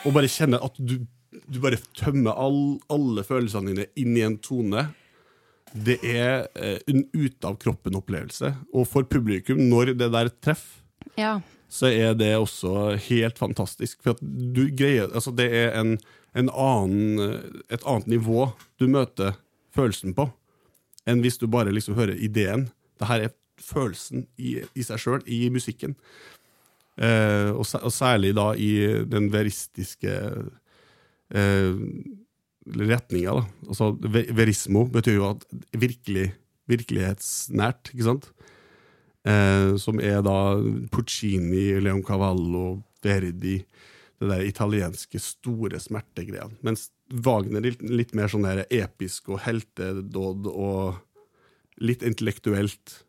[SPEAKER 4] Og bare kjenne at du du bare tømmer all, alle følelsene dine inn i en tone. Det er eh, en ute-av-kroppen-opplevelse. Og for publikum, når det der treffer,
[SPEAKER 2] Ja.
[SPEAKER 4] så er det også helt fantastisk. For at du greier Altså, det er en, en annen, et annet nivå du møter følelsen på, enn hvis du bare liksom hører ideen. Det her er følelsen i, i seg sjøl, i musikken. Eh, og, og særlig da i den veristiske eh, retninga, da. Altså, ve- verismo betyr jo at virkelig, virkelighetsnært, ikke sant? Eh, som er da Puccini, Leon Cavallo, Verdi, det der italienske store smertegreia. Mens Wagner er litt mer sånn der episk og heltedåd og litt intellektuelt.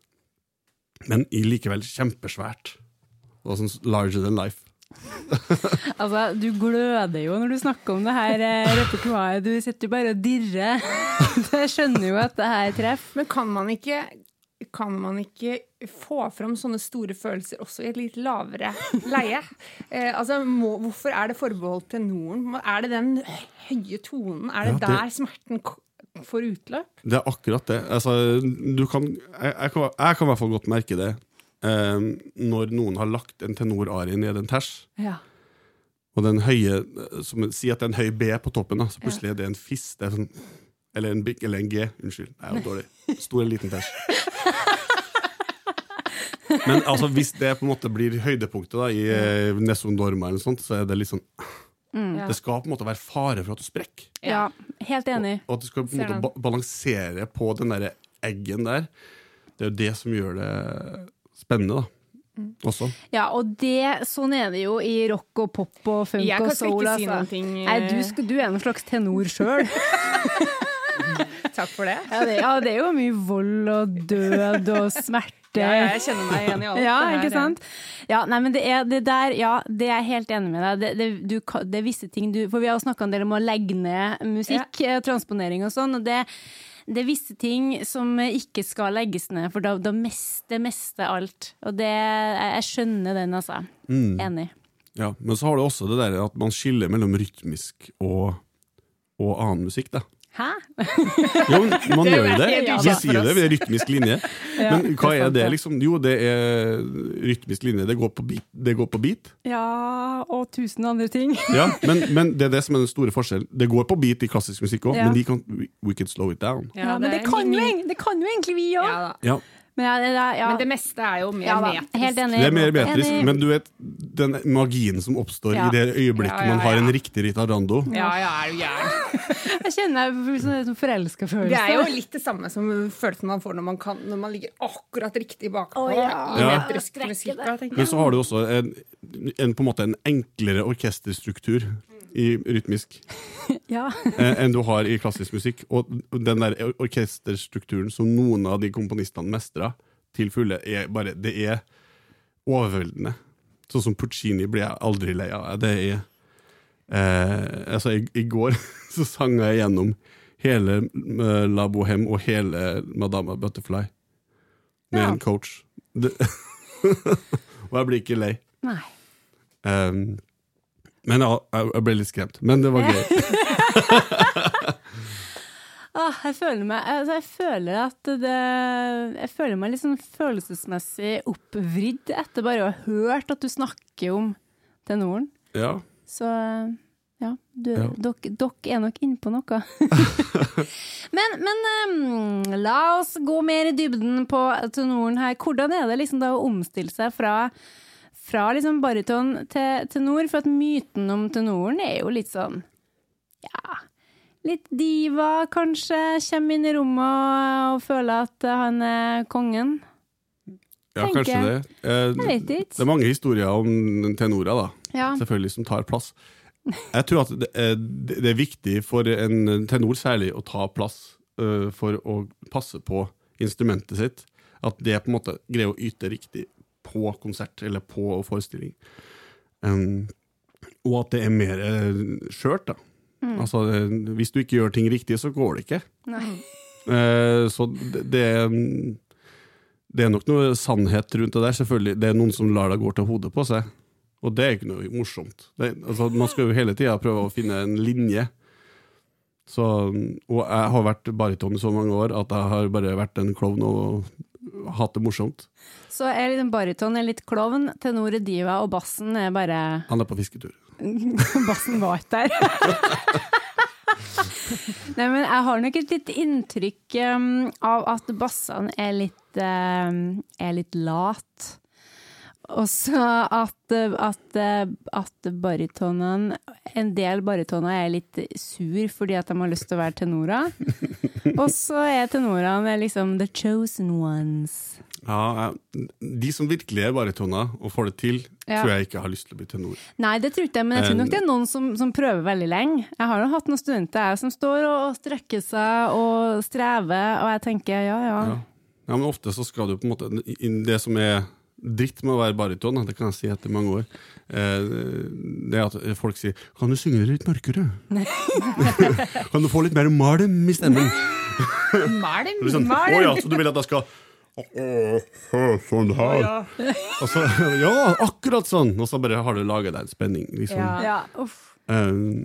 [SPEAKER 4] Men likevel kjempesvært. Og sånn larger than life.
[SPEAKER 2] Altså, du gløder jo når du snakker om det her eh, repertoaret. Du sitter jo bare og dirrer. Jeg skjønner jo at det her treffer.
[SPEAKER 1] Men kan man ikke kan man ikke få fram sånne store følelser også i et litt lavere leie? Eh, altså, må, hvorfor er det forbeholdt tenoren? Er det den høye tonen? Er det,
[SPEAKER 4] Ja, det-
[SPEAKER 1] der smerten k- får utløp?
[SPEAKER 4] Det er akkurat det. Altså, du kan, jeg, jeg, kan, jeg kan i hvert fall godt merke det når noen har lagt en tenor-arie ned en ters.
[SPEAKER 2] Ja.
[SPEAKER 4] Og den høye, som Si at det er en høy B på toppen, da, så plutselig er det en fiss. Det er sånn, eller, en, eller en G. Unnskyld, det er jo dårlig. Stor eller liten ters. Men altså, hvis det på en måte blir høydepunktet da, i eh, Nessun Dorma, eller sånt, så er det litt sånn
[SPEAKER 1] Ja.
[SPEAKER 4] Det skal på en måte være fare for at du sprekker.
[SPEAKER 2] ja, helt enig.
[SPEAKER 4] Og at du skal på en måte ba balansere på den der eggen der. Det er jo det som gjør det spennende, da.
[SPEAKER 1] Mm.
[SPEAKER 4] Også.
[SPEAKER 2] Ja, og det, sånn er det jo i rock og pop og funk
[SPEAKER 1] Jeg
[SPEAKER 2] og
[SPEAKER 1] kan skal
[SPEAKER 2] soul.
[SPEAKER 1] ikke si
[SPEAKER 2] altså.
[SPEAKER 1] noen ting eh,
[SPEAKER 2] Nei, du, skal, du er en slags tenor sjøl.
[SPEAKER 1] Takk for det.
[SPEAKER 2] Ja, det- ja, det er jo mye vold og død og smerte.
[SPEAKER 1] Ja, jeg kjenner meg igjen i alt
[SPEAKER 2] Ja,
[SPEAKER 1] det her.
[SPEAKER 2] ikke sant? Ja, nei, men det er det der, ja, det er jeg helt enig med deg. Det, det, du, det er visse ting du For vi har jo snakka en del om å legge ned musikk, ja. transponering og sånn, og det, det er visse ting som ikke skal legges ned, for da, da det meste alt. Og det jeg skjønner den, altså.
[SPEAKER 4] Mm.
[SPEAKER 2] Enig.
[SPEAKER 4] Ja, men så har du også det der at man skiller mellom rytmisk og, og annen musikk, da.
[SPEAKER 2] Hæ?
[SPEAKER 4] Jo, man
[SPEAKER 1] Det
[SPEAKER 4] gjør jo
[SPEAKER 1] er
[SPEAKER 4] det.
[SPEAKER 1] De
[SPEAKER 4] Vi sier
[SPEAKER 1] det
[SPEAKER 4] det
[SPEAKER 1] er
[SPEAKER 4] ved rytmisk linje.
[SPEAKER 2] Ja,
[SPEAKER 4] Men hva
[SPEAKER 2] er
[SPEAKER 4] det, liksom? Jo, det er rytmisk linje. Det går på beat. Det går på beat.
[SPEAKER 2] Ja, og tusen andre ting.
[SPEAKER 4] Ja, men, men det er det som er den store forskjellen. Det går på beat i klassisk musikk òg,
[SPEAKER 2] Ja.
[SPEAKER 4] men de kan, we, we can slow it down.
[SPEAKER 2] Ja, men det kan, jo, det kan jo egentlig vi òg.
[SPEAKER 1] ja.
[SPEAKER 4] Ja,
[SPEAKER 2] Men, ja, det, ja.
[SPEAKER 1] Men det meste er jo mer
[SPEAKER 2] ja,
[SPEAKER 1] metrisk.
[SPEAKER 4] Det er mer metrisk,
[SPEAKER 2] Enig.
[SPEAKER 4] men du vet den magien som oppstår
[SPEAKER 2] Ja.
[SPEAKER 4] i det øyeblikket
[SPEAKER 1] Ja, ja,
[SPEAKER 4] man har en riktig ritarando.
[SPEAKER 1] Ja, ja, er du gæren.
[SPEAKER 2] Jeg kjenner jeg sånn, sånn forelska følelse.
[SPEAKER 1] Det er jo litt det samme som følelsen man får når man, kan, når man ligger akkurat riktig bakpå
[SPEAKER 2] oh, ja.
[SPEAKER 1] i
[SPEAKER 4] Ja.
[SPEAKER 1] metrisk musikk.
[SPEAKER 4] Men så har du også en, en, på en, måte en enklere orkesterstruktur i rytmisk
[SPEAKER 2] Ja.
[SPEAKER 4] eh, enn du har i klassisk musikk. Og den der orkesterstrukturen som noen av de komponistene mestrer til fulle, er bare Det er overveldende. Sånn som Puccini blir jeg aldri lei av. Det er eh, Altså, i, i går så sang jeg gjennom hele eh, La Bohème og hele Madama Butterfly med
[SPEAKER 2] Ja.
[SPEAKER 4] en coach. Det, og jeg blir ikke lei.
[SPEAKER 2] Nei.
[SPEAKER 4] Um, men ja, jeg ble litt skremt. Men det var gøy.
[SPEAKER 2] Ah, jeg føler meg altså, Jeg føler at det Jeg føler meg litt sånn følelsesmessig oppvridd etter bare å ha hørt at du snakker om tenoren.
[SPEAKER 4] Ja.
[SPEAKER 2] Så ja, du,
[SPEAKER 4] Ja.
[SPEAKER 2] Dere er nok inne på noe. men men um, la oss gå mer i dybden på tenoren her. Hvordan er det liksom da å omstille seg fra, fra liksom bariton til tenor? For at myten om tenoren er jo litt sånn ja, litt diva, kanskje. Kommer inn i rommet og føler at han er kongen.
[SPEAKER 4] ja,
[SPEAKER 2] Tenker
[SPEAKER 4] kanskje det. Eh,
[SPEAKER 2] Jeg vet
[SPEAKER 4] det er mange historier om tenorer, da.
[SPEAKER 2] Ja.
[SPEAKER 4] Selvfølgelig, som tar plass. Jeg tror at det er, det er viktig for en tenor særlig å ta plass uh, for å passe på instrumentet sitt. At det på en måte greier å yte riktig på konsert eller på forestilling. Um, og at det er mer eh, skjørt, da. Altså, eh, hvis du ikke gjør ting riktig, så går det ikke. Eh, så det, det, det er nok noe sannhet rundt det der. Selvfølgelig, Det er noen som lar deg gå til hodet på seg. Og det er ikke noe morsomt. Det, altså, man skal jo hele tida prøve å finne en linje. Så, og jeg har vært bariton i så mange år at jeg har bare vært en klovn og hatt det morsomt.
[SPEAKER 2] Så er liksom bariton er litt klovn, tenoret diva, og bassen er bare
[SPEAKER 4] Han er på fisketur.
[SPEAKER 2] Bassen var ikke der. Nei, men jeg har nok et litt inntrykk um, av at bassene er litt, um, er litt lat. Og så at, at, at baritonene En del barytoner er litt sur fordi at de har lyst til å være tenorer. Og så er tenorene liksom the chosen ones.
[SPEAKER 4] Ja, De som virkelig er baritoner og får det til,
[SPEAKER 2] Ja.
[SPEAKER 4] tror jeg ikke har lyst til å bli tenor.
[SPEAKER 2] Nei, det tror ikke jeg, men jeg tror nok det er noen som, som prøver veldig lenge. Jeg har jo hatt noen studenter som står og strekker seg og strever, og jeg tenker ja ja.
[SPEAKER 4] Ja. ja, Men ofte så skal du på en måte Det som er dritt med å være baryton, det kan jeg si etter mange år, eh, det er at folk sier 'Kan du synge det litt mørkere?' 'Kan du få litt mer malm i stemmen?'
[SPEAKER 1] Malm?
[SPEAKER 4] Liksom, Å ja, så du vil at jeg skal Sånn her. Og så, ja, akkurat sånn! Og så bare har du laga deg en spenning. Liksom.
[SPEAKER 1] Ja.
[SPEAKER 2] ja uff.
[SPEAKER 4] Um,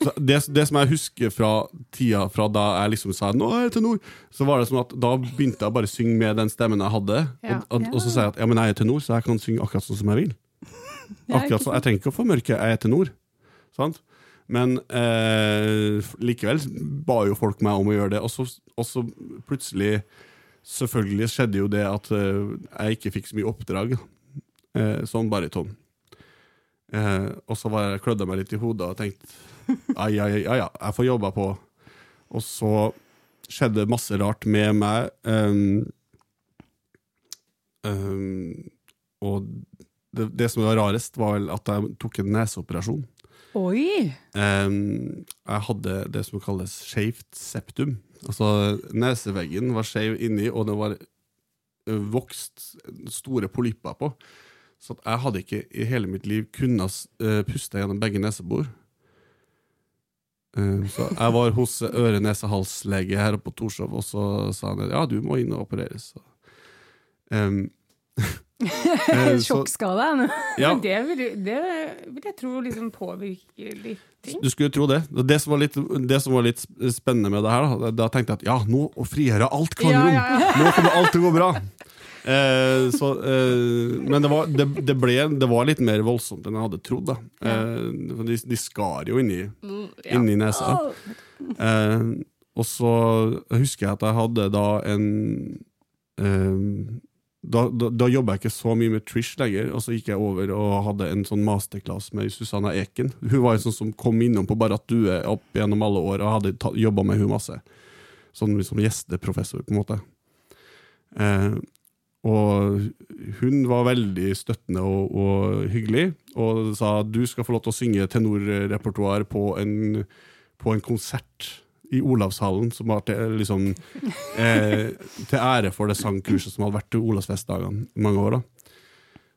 [SPEAKER 4] det, det som jeg husker fra tida fra da jeg liksom sa 'nå er jeg tenor', så var det som at da begynte jeg bare å synge med den stemmen jeg hadde.
[SPEAKER 1] Ja.
[SPEAKER 4] Og, og, og så sa jeg at ja, men jeg er tenor, så jeg kan synge akkurat sånn som jeg vil. Akkurat sånn, Jeg trenger ikke å formørke, jeg er tenor. Sant? Men eh, likevel ba jo folk meg om å gjøre det. Og så, og så plutselig Selvfølgelig skjedde jo det at eh, jeg ikke fikk så mye oppdrag eh, som bariton. Eh, og så var jeg klødde meg litt i hodet og tenkte ai, ai, ai, jeg får jobba på. Og så skjedde masse rart med meg. Um, um, og det, det som var rarest, var vel at jeg tok en neseoperasjon.
[SPEAKER 2] Oi!
[SPEAKER 4] Um, jeg hadde det som kalles skeivt septum. Altså neseveggen var skeiv inni, og det var vokst store polypper på. Så jeg hadde ikke i hele mitt liv kunnet ø, puste gjennom begge nesebor. Ehm, så jeg var hos øre-nese-hals-lege her på Torshov, og så sa han ja, du må inn og opereres. Så, ehm, eh,
[SPEAKER 2] Sjokkskade.
[SPEAKER 4] ja,
[SPEAKER 1] det vil, det vil jeg tro liksom påvirker litt ting.
[SPEAKER 4] Du skulle tro det. Det som var litt, det som var litt spennende med det her, da, da tenkte jeg at ja, nå frigjør jeg alt kvangerom!
[SPEAKER 1] Ja, ja,
[SPEAKER 4] Nå kommer alt til å gå bra! Eh, så, eh, men det var, det, det, ble, det var litt mer voldsomt enn jeg hadde trodd. Eh, de, de skar jo inni,
[SPEAKER 1] Ja.
[SPEAKER 4] inni nesa. Eh, og så husker jeg at jeg hadde da en eh, da, da, da jobba jeg ikke så mye med Trish lenger, og så gikk jeg over og hadde en sånn masterclass med Susanna Eken. Hun var en sånn som kom innom på Barrat Due opp gjennom alle år, og hadde jobba med hun masse. Sånn som gjesteprofessor, på en måte. Eh, og hun var veldig støttende og, og hyggelig, og sa du skal få lov til å synge tenorrepertoar på en, på en konsert i Olavshallen, som var til, liksom, eh, til ære for det sangkurset som hadde vært til Olavsfestdagene mange år. da.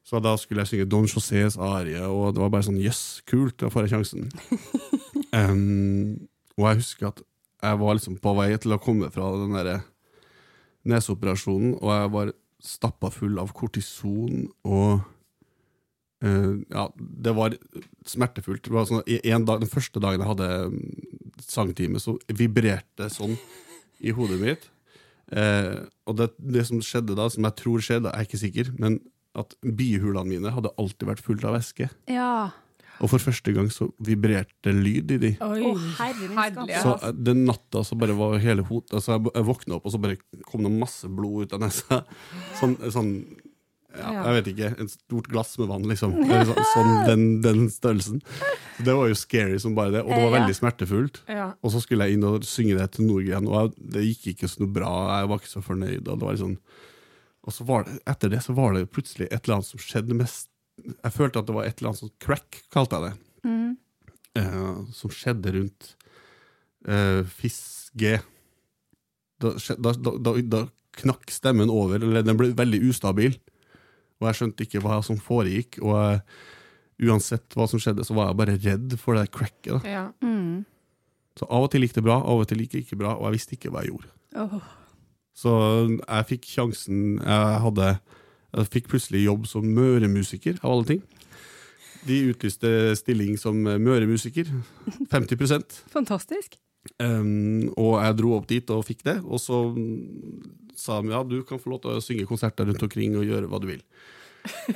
[SPEAKER 4] Så da skulle jeg synge Don Josés arie, og det var bare sånn jøss, yes, kult, da får jeg sjansen. Um, og jeg husker at jeg var liksom på vei til å komme fra den derre neseoperasjonen, og jeg var stappa full av kortison og uh, Ja, det var smertefullt. Det var sånn, dag, den første dagen jeg hadde mm, sangtime, så vibrerte sånn i hodet mitt. Uh, og det, det som skjedde da, som jeg tror skjedde, jeg er ikke sikker, men at bihulene mine hadde alltid vært fullt av væske.
[SPEAKER 2] Ja.
[SPEAKER 4] Og for første gang så vibrerte lyd i de.
[SPEAKER 2] Oi, herre
[SPEAKER 1] herlig.
[SPEAKER 4] Så eh, den natta så bare var hele hot altså jeg, jeg våkna opp, og så bare kom det masse blod ut av nesa. Sånn, sånn ja, jeg vet ikke. Et stort glass med vann, liksom. Eller så, sånn den, den størrelsen. Så det var jo scary som bare det, og det var veldig smertefullt. Og så skulle jeg inn og synge det til Nordgren, og jeg, det gikk ikke så noe bra. Jeg var ikke så fornøyd. Og, det var liksom, og så var det, etter det så var det plutselig et eller annet som skjedde mest Jeg følte at det var et eller annet sånn crack, kalte jeg det
[SPEAKER 2] Mm.
[SPEAKER 4] eh, som skjedde rundt eh, Fisk-G. Da, da, da, da, da knakk stemmen over, eller den ble veldig ustabil. Og jeg skjønte ikke hva som foregikk. Og jeg, uansett hva som skjedde, så var jeg bare redd for det cracket. Da.
[SPEAKER 1] Ja.
[SPEAKER 2] Mm.
[SPEAKER 4] Så av og til gikk det bra, av og til gikk det ikke bra, og jeg visste ikke hva jeg gjorde.
[SPEAKER 2] Oh.
[SPEAKER 4] Så jeg fikk sjansen Jeg hadde Jeg fikk plutselig jobb som møremusiker, av alle ting. de utlyste stilling som Møre-musiker. 50
[SPEAKER 2] Fantastisk.
[SPEAKER 4] um, Og jeg dro opp dit og fikk det. Og så sa de ja, du kan få lov til å synge konserter rundt omkring og gjøre hva du vil.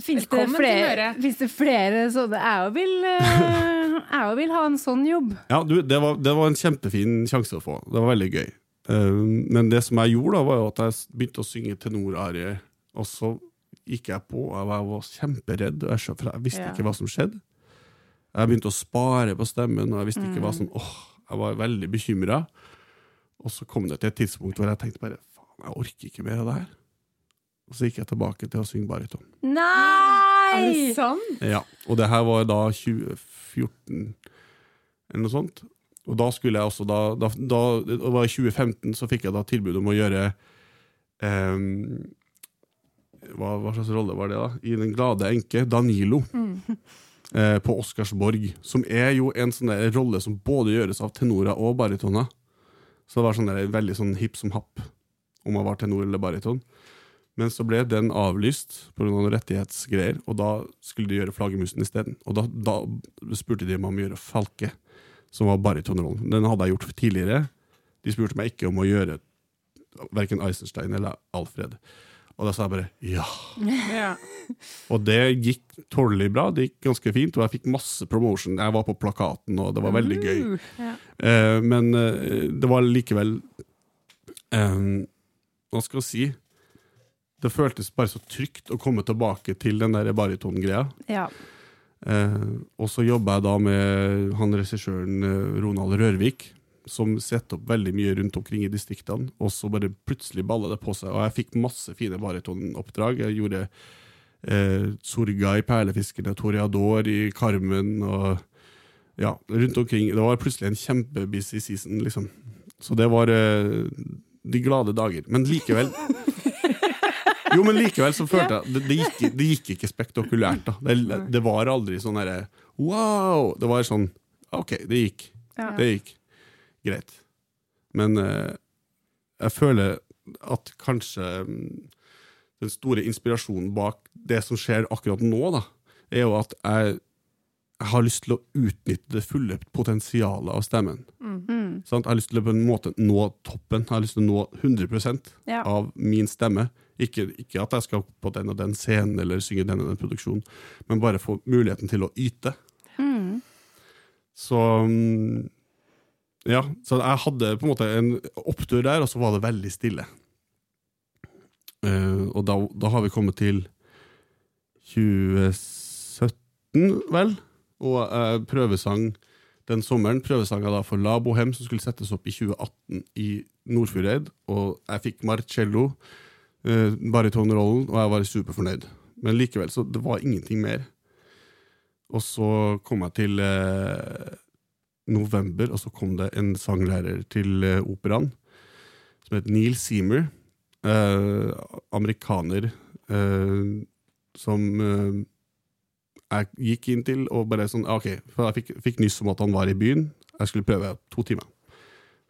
[SPEAKER 2] Fins det, flere- det flere sånne Jeg òg vil, eh, vil ha en sånn jobb.
[SPEAKER 4] Ja, du, det, var, det var en kjempefin sjanse å få. Det var veldig gøy. Um, men det som jeg gjorde, da, var jo at jeg begynte å synge tenorarie, og så gikk jeg på. og Jeg var kjemperedd, og jeg, for jeg visste
[SPEAKER 2] Ja.
[SPEAKER 4] ikke hva som skjedde. Jeg begynte å spare på stemmen, og jeg visste ikke hva som Åh, jeg var veldig bekymra. Og så kom det til et tidspunkt hvor jeg tenkte bare faen, jeg orker ikke mer av det her. Og så gikk jeg tilbake til å synge bariton.
[SPEAKER 2] Nei!
[SPEAKER 1] Er det sant?
[SPEAKER 4] Ja, og det her var da 2014 eller noe sånt. Og da skulle jeg også da, da, da Det var i 2015 så fikk jeg da tilbud om å gjøre ehm, hva, hva slags rolle var det, da? I Den glade enke, Danilo. Eh, på Oscarsborg. Som er jo en sånn rolle som både gjøres av tenorer og baritoner. Så det var sånn der, veldig sånn hipp som happ om man var tenor eller bariton. Men så ble den avlyst pga. noen rettighetsgreier, og da skulle de gjøre Flaggermusen isteden. Og da, da spurte de meg om å gjøre Falke, som var baritonrollen. Den hadde jeg gjort tidligere. De spurte meg ikke om å gjøre verken Eisenstein eller Alfred. Og da sa jeg bare ja.
[SPEAKER 1] Ja.
[SPEAKER 4] Og det gikk tålelig bra. Det gikk ganske fint, og jeg fikk masse promotion. Jeg var på plakaten, og det var veldig gøy.
[SPEAKER 2] Ja.
[SPEAKER 4] Eh, men eh, det var likevel eh, Hva skal jeg si? Det føltes bare så trygt å komme tilbake til den der baritongreia.
[SPEAKER 2] Ja.
[SPEAKER 4] Eh, og så jobba jeg da med han regissøren Ronald Rørvik, som setter opp veldig mye rundt omkring i distriktene. Og så bare plutselig baller det på seg, og jeg fikk masse fine baritonoppdrag. Jeg gjorde eh, Sorga i Perlefiskerne, Toreador i Carmen og ja, rundt omkring. Det var plutselig en kjempebusy season, liksom. Så det var eh, de glade dager. Men likevel Jo, men likevel så følte jeg det, det, gikk, det gikk ikke spektakulært. da Det, det var aldri sånn derre wow! Det var sånn OK, det gikk.
[SPEAKER 2] Ja.
[SPEAKER 4] Det gikk. Greit. Men eh, jeg føler at kanskje mm, den store inspirasjonen bak det som skjer akkurat nå, da, er jo at jeg, jeg har lyst til å utnytte det fulle potensialet av stemmen.
[SPEAKER 2] Mm.
[SPEAKER 4] Sånn, Jeg har lyst til å på en måte nå toppen. Jeg har lyst til å nå 100
[SPEAKER 2] Ja.
[SPEAKER 4] av min stemme. Ikke, ikke at jeg skal på den og den scenen eller synge den og den produksjonen, men bare få muligheten til å yte.
[SPEAKER 2] Mm.
[SPEAKER 4] Så Ja, så jeg hadde på en måte en opptur der, og så var det veldig stille. Uh, og da, da har vi kommet til 2017, vel? Og uh, prøvesang den sommeren. Prøvesanga da for La Bohem, som skulle settes opp i 2018 i Nordfjordeid. Og jeg fikk Marcello, uh, baritonrollen, og jeg var superfornøyd. Men likevel, så det var ingenting mer. Og så kom jeg til eh, november, og så kom det en sanglærer til uh, operaen som het Neil Seamer. Uh, amerikaner uh, som eh, jeg gikk inn til og bare sånn OK, for jeg fikk, fikk nyss om at han var i byen. Jeg skulle prøve to timer.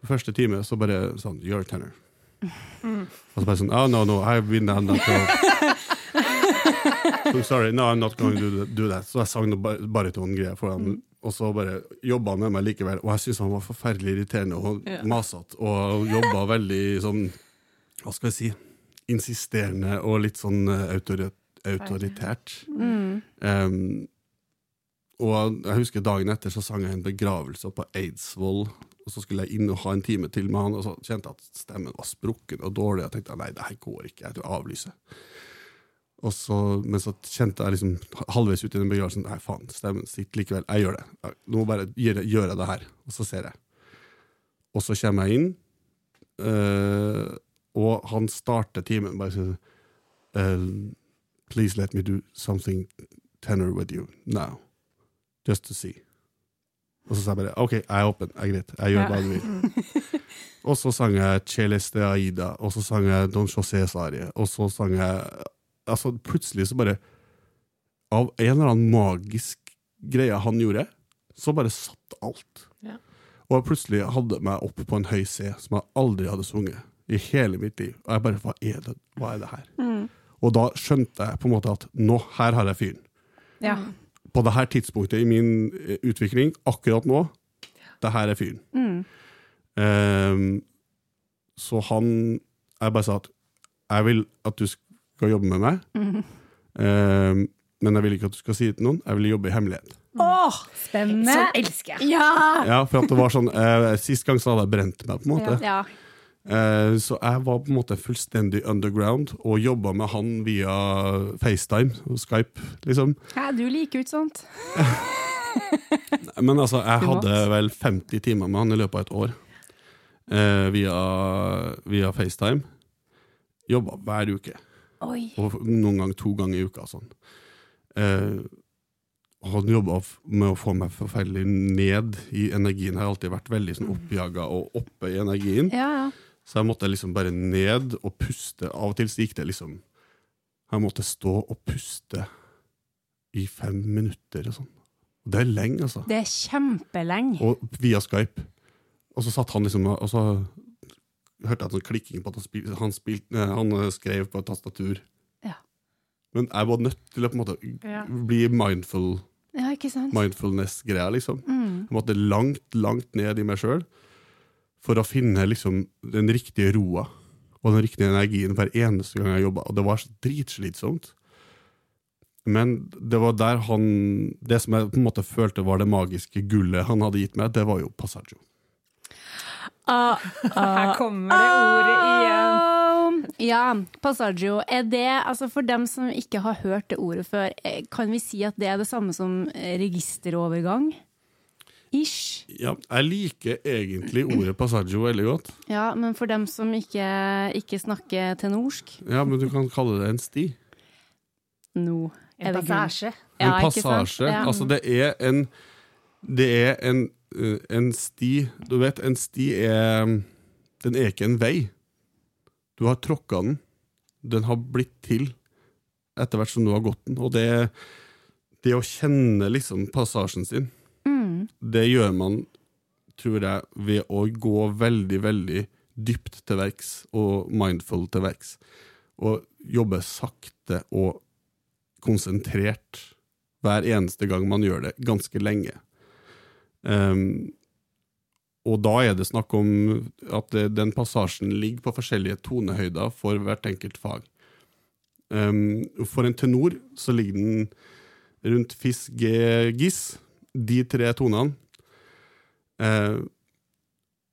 [SPEAKER 4] Første time så bare sånn You're a tenor. Og så bare sånn Oh, no, no, I've been down that So sorry, no, I'm not going to do, that. Så jeg sang noe bar- baritongreier for ham, og så bare jobba han med meg likevel. Og jeg syntes han var forferdelig irriterende og
[SPEAKER 1] Ja.
[SPEAKER 4] masete, og jobba veldig sånn Hva skal jeg si? Insisterende og litt sånn eh, autoritært.
[SPEAKER 2] Mm.
[SPEAKER 4] Um, og jeg husker dagen etter så sang jeg en begravelse på Eidsvoll. Og så skulle jeg inn og ha en time til med han, og så kjente jeg at stemmen var sprukken og dårlig. Jeg tenkte nei, det her går ikke, jeg tror jeg avlyser. Og så, men så kjente jeg liksom halvveis ut i den begravelsen Nei, faen, stemmen sitter likevel. Jeg gjør det. Nå bare gjør jeg, gjør jeg det her, og så ser jeg. Og så kommer jeg inn, eh, og han starter timen bare sånn uh, Please let me do something tenor with you now. Just to see. Og så sa jeg bare OK, jeg er åpen, jeg er greit, jeg gjør hva du vil. og så sang jeg Celeste Aida, og så sang jeg Don José Sarie, og så sang jeg Altså, plutselig så bare Av en eller annen magisk greie han gjorde, så bare satt alt.
[SPEAKER 1] Ja.
[SPEAKER 4] Og jeg plutselig hadde meg opp på en høy C som jeg aldri hadde sunget i hele mitt liv. Og jeg bare Hva er det, hva er det her?
[SPEAKER 2] Mm.
[SPEAKER 4] Og da skjønte jeg på en måte at nå, her har jeg fyren.
[SPEAKER 2] Ja.
[SPEAKER 4] På det her tidspunktet i min eh, utvikling, akkurat nå, det her er fyren.
[SPEAKER 2] Mm.
[SPEAKER 4] Um, så han Jeg bare sa at jeg vil at du skal jobbe med meg,
[SPEAKER 2] Mm.
[SPEAKER 4] Uh, men jeg vil ikke at du skal si det til noen. Jeg vil jobbe i hemmelighet.
[SPEAKER 2] Åh, spennende!
[SPEAKER 1] Sånn elsker jeg.
[SPEAKER 2] Ja!
[SPEAKER 4] Ja, for at det var sånn uh, Sist gang så hadde jeg brent meg, på en måte.
[SPEAKER 2] ja.
[SPEAKER 4] Eh, så jeg var på en måte fullstendig underground og jobba med han via FaceTime og Skype, liksom.
[SPEAKER 2] Ja, du liker ut sånt.
[SPEAKER 4] Men altså, jeg hadde vel 50 timer med han i løpet av et år. Eh, via, via FaceTime. Jobba hver uke.
[SPEAKER 2] Oi.
[SPEAKER 4] Og noen ganger to ganger i uka. Sånn. Eh, han jobba med å få meg forferdelig ned i energien. Jeg har alltid vært veldig sånn oppjaga og oppe i energien.
[SPEAKER 2] Ja, ja.
[SPEAKER 4] Så jeg måtte liksom bare ned og puste. Av og til så gikk det liksom Jeg måtte stå og puste i fem minutter og sånn. Det er lenge, altså.
[SPEAKER 2] Det er kjempelenge.
[SPEAKER 4] Og via Skype. Og så satt han liksom og så hørte jeg sånn klikking på at han, spil, han, spilte, eh, han eh, skrev på et tastatur.
[SPEAKER 2] Ja.
[SPEAKER 4] Men jeg var nødt til å på en måte
[SPEAKER 1] Ja.
[SPEAKER 4] bli mindful,
[SPEAKER 2] Ja,
[SPEAKER 4] mindfulness-greia, liksom.
[SPEAKER 2] Mm.
[SPEAKER 4] Jeg måtte langt, langt ned i meg sjøl for å finne liksom den riktige roa og den riktige energien hver eneste gang jeg jobba. Og det var så dritslitsomt. Men det var der han Det som jeg på en måte følte var det magiske gullet han hadde gitt meg, det var jo Passaggio.
[SPEAKER 2] Ah,
[SPEAKER 1] Her kommer det ordet igjen.
[SPEAKER 2] ah, ja, passaggio. Er det, altså for dem som ikke har hørt det ordet før, eh, kan vi si at det er det samme som eh, registerovergang? Ish.
[SPEAKER 4] Ja, jeg liker egentlig ordet Passaggio veldig godt.
[SPEAKER 2] Ja, men for dem som ikke, ikke snakker til norsk
[SPEAKER 4] Ja, Men du kan kalle det en sti.
[SPEAKER 2] Nå no,
[SPEAKER 1] En passasje.
[SPEAKER 4] En
[SPEAKER 2] Ja, ikke sant?
[SPEAKER 4] passasje.
[SPEAKER 2] Ja.
[SPEAKER 4] Altså, det er en Det er en, en sti Du vet, en sti er Den er ikke en vei. Du har tråkka den. Den har blitt til etter hvert som du har gått den. Og det, det å kjenne liksom passasjen sin,
[SPEAKER 2] Mm.
[SPEAKER 4] det gjør man, tror jeg, ved å gå veldig, veldig dypt til verks og mindful til verks. Og jobbe sakte og konsentrert hver eneste gang man gjør det, ganske lenge. Ehm, og da er det snakk om at den passasjen ligger på forskjellige tonehøyder for hvert enkelt fag. Um, for en tenor så ligger den rundt fis, g, gis, de tre tonene. Uh,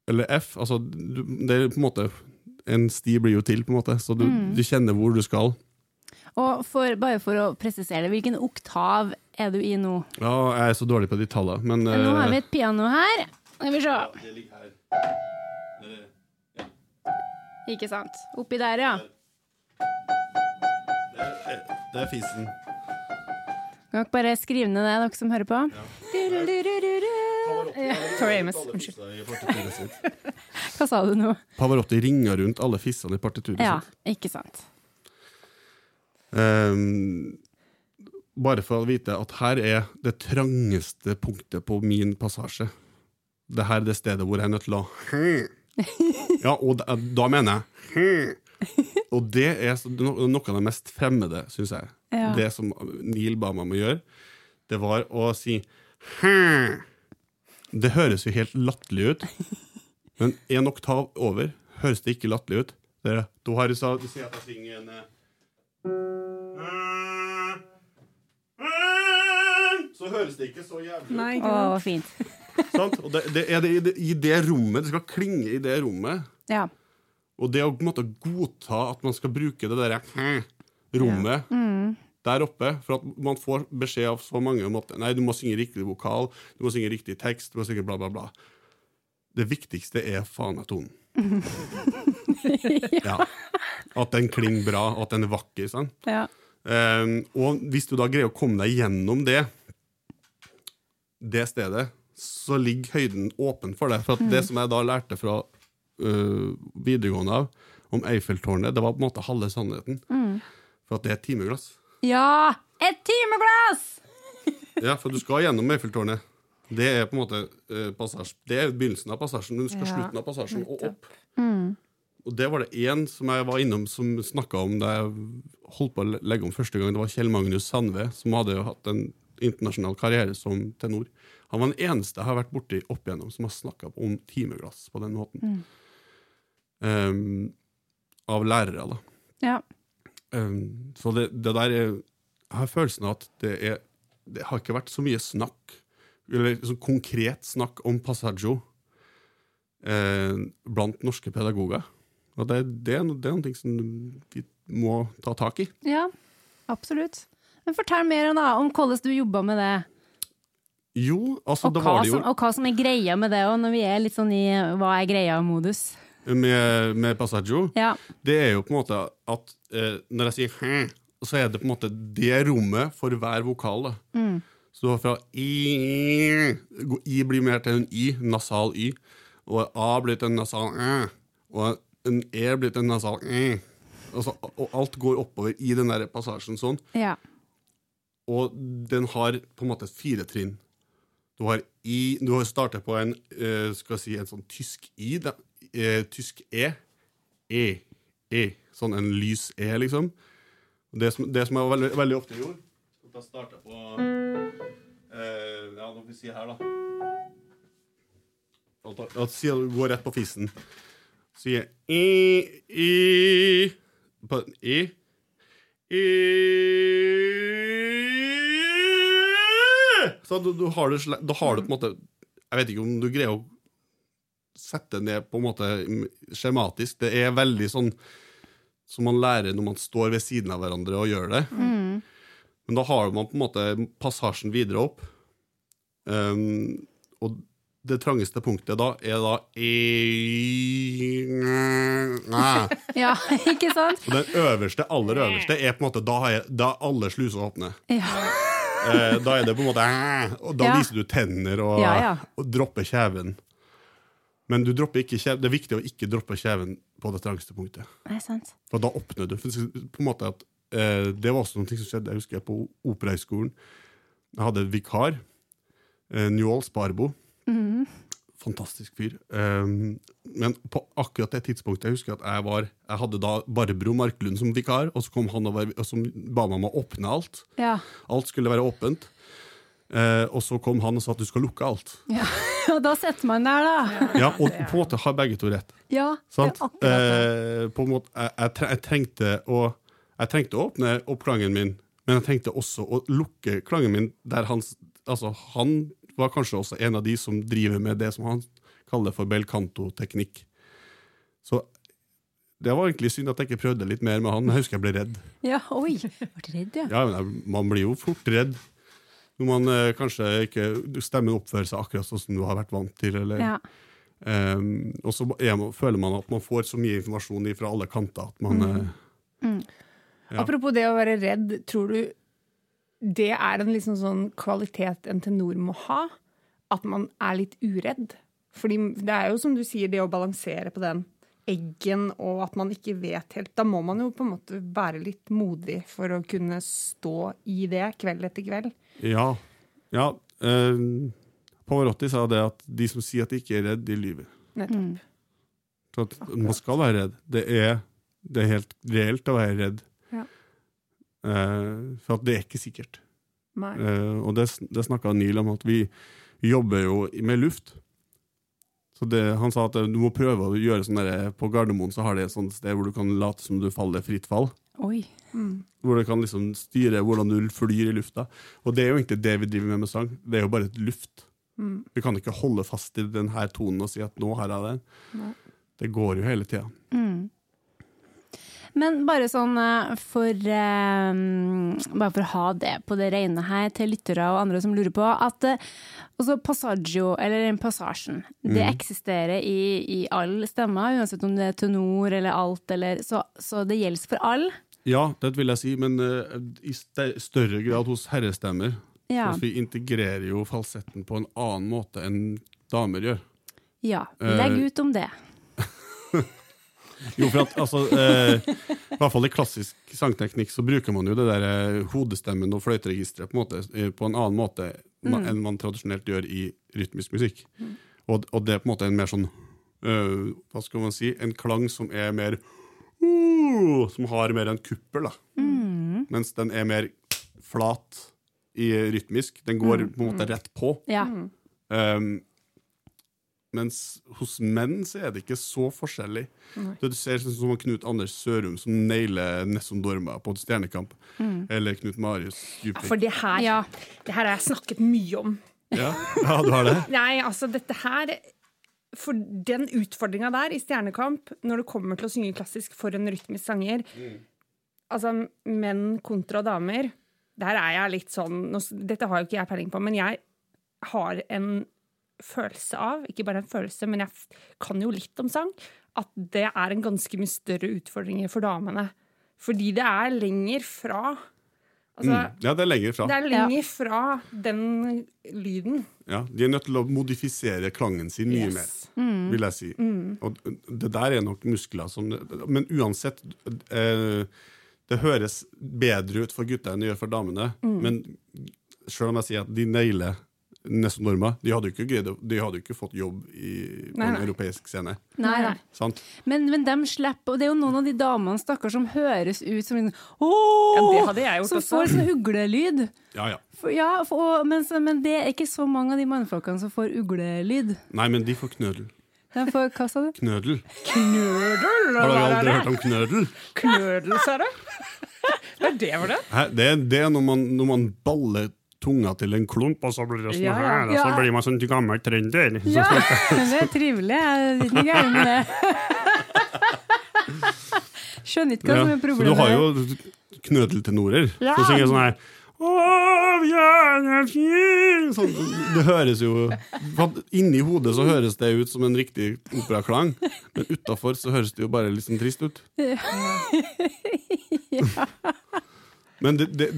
[SPEAKER 4] eller F, altså det er på en måte En sti blir jo til, på en måte, så du,
[SPEAKER 2] Mm.
[SPEAKER 4] du kjenner hvor du skal.
[SPEAKER 2] Og for, bare for å presisere det, hvilken oktav er du i nå?
[SPEAKER 4] Ja, jeg er så dårlig på de tallene, men
[SPEAKER 2] Nå har vi
[SPEAKER 4] eh,
[SPEAKER 2] et piano her. Skal vi se.
[SPEAKER 4] Det ligger her.
[SPEAKER 2] Ikke sant. Oppi der, ja.
[SPEAKER 4] Det er fisen.
[SPEAKER 2] Kan dere bare skrive ned det, dere som hører på?
[SPEAKER 1] Tori Amos, unnskyld.
[SPEAKER 2] Hva sa du nå?
[SPEAKER 4] Pavarotti ringer rundt alle fissene i partituret
[SPEAKER 2] Ja,
[SPEAKER 4] sitt.
[SPEAKER 2] ikke sant.
[SPEAKER 4] Ehm, bare for å vite at her er det trangeste punktet på min passasje. Det her er det stedet hvor jeg er nødt til å Ja, og da, da mener jeg Og det er noe av det mest fremmede, syns jeg.
[SPEAKER 2] Ja.
[SPEAKER 4] Det som Neil ba meg om å gjøre, det var å si Det høres jo helt latterlig ut, men en oktav over høres det ikke latterlig ut. Det er, da har du, sagt du at jeg synger en eh, Så høres det ikke så jævlig ut.
[SPEAKER 2] Å, hva fint.
[SPEAKER 4] Sant? Og det, det er det, i det, i det rommet, det skal klinge i det rommet.
[SPEAKER 2] Ja.
[SPEAKER 4] Og det å på en måte godta at man skal bruke det der rommet der oppe, for at man får beskjed av så mange om at nei, du må synge riktig vokal, du må synge riktig tekst, du må synge bla, bla, bla. Det viktigste er faen meg tonen. ja. At den klinger bra, og at den er vakker. Sant?
[SPEAKER 2] ja.
[SPEAKER 4] Um, og hvis du da greier å komme deg gjennom det, det stedet, så ligger høyden åpen for deg. For at det som jeg da lærte fra uh, videregående av, om Eiffeltårnet, det var på en måte halve sannheten. For at det er et timeglass.
[SPEAKER 2] Ja! Et timeglass!
[SPEAKER 4] Ja, for du skal gjennom Eiffeltårnet. Det er på en måte uh, passasj, Det er begynnelsen av passasjen, du skal
[SPEAKER 2] Ja,
[SPEAKER 4] slutten av passasjen og opp. og det var det én som jeg var innom som snakka om da jeg holdt på å legge om første gang. Det var Kjell Magnus Sandve, som hadde jo hatt en internasjonal karriere som tenor. Han var den eneste jeg har vært borti opp igjennom som har snakka om timeglass på den måten. Um, av lærere, da.
[SPEAKER 2] Ja.
[SPEAKER 4] Um, så det, det der er Jeg har følelsen av at det er Det har ikke vært så mye snakk, eller sånn konkret snakk om Passaggio eh, blant norske pedagoger. Og det, det, er, det er noe som vi må ta tak i.
[SPEAKER 2] ja, absolutt. Men fortell mer da, om hvordan du jobba med det,
[SPEAKER 4] Jo, altså,
[SPEAKER 2] og
[SPEAKER 4] det
[SPEAKER 2] hva,
[SPEAKER 4] var det
[SPEAKER 2] som, og hva som er greia med det, og når vi er litt sånn i hva er greia-modus.
[SPEAKER 4] med, med Passaggio.
[SPEAKER 2] Ja.
[SPEAKER 4] Det er jo på en måte at eh, når jeg sier hæ, så er det på en måte det rommet for hver vokal. da.
[SPEAKER 2] Mm.
[SPEAKER 4] Så fra i I blir mer til en y, nasal y. Og a blir til en nasal æ. Og en e blir til en nasal æ. Og, så, og alt går oppover i den der passasjen sånn.
[SPEAKER 2] Ja.
[SPEAKER 4] Og den har på en måte fire trinn. Du har har startet på en eh, si, en sånn tysk i. Da. Eh, tysk e. E. E. Sånn en lys e, liksom. Det som, det som jeg veldig, veldig ofte gjorde Jeg starta på eh, Ja, nå vi si her, da. At, at du går rett på fissen. Sier i, i På i. I Så du, du har det, da har du på en måte Jeg vet ikke om du greier å sette ned på en måte skjematisk. Det er veldig sånn som man lærer når man står ved siden av hverandre og gjør det. Men da har man på en måte passasjen videre opp. Um, og det trangeste punktet da er da
[SPEAKER 2] ja, ikke sant?
[SPEAKER 4] Og den øverste, aller øverste, er på en måte da er, da er alle sluser åpne.
[SPEAKER 2] Ja.
[SPEAKER 4] Eh, da er det på en måte Og da
[SPEAKER 2] Ja.
[SPEAKER 4] viser du tenner og,
[SPEAKER 2] Ja,
[SPEAKER 4] og dropper kjeven. Men du dropper ikke kjeven. det er viktig å ikke droppe kjeven på det trangeste punktet.
[SPEAKER 2] Er sant.
[SPEAKER 4] For da åpner du. På en måte at, eh, det var også noe som skjedde jeg husker på Operahøgskolen. Jeg hadde en vikar. Eh, Njål Sparbo. Fantastisk fyr. Um, men på akkurat det tidspunktet jeg husker at jeg var Jeg hadde da Barbro Marklund som vikar, og så kom han og, var, og som ba meg om å åpne alt.
[SPEAKER 2] Ja.
[SPEAKER 4] Alt skulle være åpent. Uh, og så kom han og sa at du skal lukke alt.
[SPEAKER 2] ja. Og da sitter man der, da.
[SPEAKER 4] Ja, Og på en måte har begge to rett.
[SPEAKER 2] Ja, det er akkurat.
[SPEAKER 4] Eh, på en måte, jeg, jeg, trengte å, jeg trengte å åpne opp klangen min, men jeg trengte også å lukke klangen min der han Altså, han var kanskje også en av de som driver med det som han kaller for bel canto-teknikk. Så det var egentlig synd at jeg ikke prøvde litt mer med han. Jeg husker jeg ble redd.
[SPEAKER 2] Ja, oi. Ble redd, ja.
[SPEAKER 4] Ja, men Man blir jo fort redd når man eh, kanskje ikke Stemmen oppfører seg akkurat sånn som du har vært vant til. Eller,
[SPEAKER 2] ja.
[SPEAKER 4] um, og så man, føler man at man får så mye informasjon fra alle kanter at man eh, Ja.
[SPEAKER 1] Apropos det å være redd, tror du det er en liksom sånn kvalitet en tenor må ha? At man er litt uredd? Fordi det er jo som du sier, det å balansere på den eggen, og at man ikke vet helt. Da må man jo på en måte være litt modig for å kunne stå i det kveld etter kveld.
[SPEAKER 4] Ja. ja eh, Pavarotti sa det at de som sier at de ikke er redd, de lyver.
[SPEAKER 1] Nettopp.
[SPEAKER 4] Så at man skal være redd. Det er, det er helt reelt å være redd. Eh, for at det er ikke sikkert. Eh, og det, det snakka Neil om, at vi jobber jo med luft. Så det, Han sa at du må prøve å gjøre sånn der, På Gardermoen så har de et sånt sted hvor du kan late som du faller fritt fall.
[SPEAKER 2] Oi.
[SPEAKER 4] Hvor du kan liksom styre hvordan du flyr i lufta. Og det er jo egentlig det vi driver med med sang. Det er jo bare et luft.
[SPEAKER 1] Mm.
[SPEAKER 4] Vi kan ikke holde fast i denne tonen og si at nå har jeg den.
[SPEAKER 1] Nei.
[SPEAKER 4] Det går jo hele tida.
[SPEAKER 2] Men bare sånn eh, for eh, Bare for å ha det på det rene her til lyttere og andre som lurer på, at eh, altså passaggio, eller passasjen, det eksisterer i, i all stemmer, uansett om det er tenor eller alt, eller Så, så det gjelder for alle.
[SPEAKER 4] Ja, det vil jeg si, men uh, i større grad hos herrestemmer.
[SPEAKER 2] Ja.
[SPEAKER 4] For vi integrerer jo falsetten på en annen måte enn damer gjør.
[SPEAKER 2] ja. Legg ut om det.
[SPEAKER 4] Jo, for at altså eh, I hvert fall i klassisk sangteknikk så bruker man jo det der eh, hodestemmen og fløyteregisteret på, en eh, på en annen måte mm. enn man tradisjonelt gjør i rytmisk musikk. Og, og det er på en måte en mer sånn eh, Hva skal man si? En klang som er mer uh, Som har mer en kuppel, da. Mens den er mer flat i rytmisk. Den går på en måte rett på.
[SPEAKER 2] Ja.
[SPEAKER 4] Um, mens hos menn så er det ikke så forskjellig. Du ser sånn som Knut Anders Sørum som nailer Nessun Dorma på Stjernekamp. Eller Knut Marius Djupvik.
[SPEAKER 1] For det her,
[SPEAKER 2] Ja.
[SPEAKER 1] det her har jeg snakket mye om.
[SPEAKER 4] Ja. ja, du har det?
[SPEAKER 1] Nei, altså dette her For den utfordringa der i Stjernekamp, når det kommer til å synge klassisk for en rytmisk sanger Altså menn kontra damer, der er jeg litt sånn nå, Dette har jo ikke jeg peiling på, men jeg har en følelse av, ikke bare en følelse, men jeg kan jo litt om sang, at det er en ganske mye større utfordring for damene. Fordi det er lenger fra Altså,
[SPEAKER 4] Mm. Ja, det er lenger fra.
[SPEAKER 1] det er lenger fra den lyden.
[SPEAKER 4] Ja, de er nødt til å modifisere klangen sin mye
[SPEAKER 1] Yes.
[SPEAKER 4] mer, vil jeg si. Og det der er nok muskler som Men uansett eh, Det høres bedre ut for gutter enn det gjør for damene. Men selv om jeg sier at de nailer Nessun Norma, de hadde jo ikke, greid, de hadde jo ikke fått jobb i, på
[SPEAKER 1] Nei,
[SPEAKER 4] en europeisk scene.
[SPEAKER 2] Nei, nei.
[SPEAKER 4] Sant?
[SPEAKER 2] Men, men de slipper, og det er jo noen av de damene stakkars som høres ut som en!
[SPEAKER 1] Ja,
[SPEAKER 2] Som får sånn uglelyd.
[SPEAKER 4] Ja, ja.
[SPEAKER 2] For, ja, for, og- men, så- men det er ikke så mange av de mannfolkene som får uglelyd.
[SPEAKER 4] Nei, men de får knødel.
[SPEAKER 2] De får, hva sa du?
[SPEAKER 4] Knødel.
[SPEAKER 1] Knødel?
[SPEAKER 4] Har dere
[SPEAKER 1] er
[SPEAKER 4] aldri hørt om knødel?
[SPEAKER 1] Knødel, sa du? Hva er det for det?
[SPEAKER 4] Det, det er når man, når man baller tunga til en klump, og så blir det sånn
[SPEAKER 1] Ja, ja.
[SPEAKER 4] her, og så
[SPEAKER 2] Ja.
[SPEAKER 4] blir man sånn gammel trønder.
[SPEAKER 2] Ja, det er trivelig. Jeg er ikke gæren med det. Skjønner ikke hva
[SPEAKER 4] Ja,
[SPEAKER 2] som er
[SPEAKER 4] så du har jo knødeltenorer
[SPEAKER 2] Ja.
[SPEAKER 4] som synger sånn her sånn, Det høres jo Inni hodet så høres det ut som en riktig operaklang, men utafor så høres det jo bare litt sånn trist ut. Men det, det,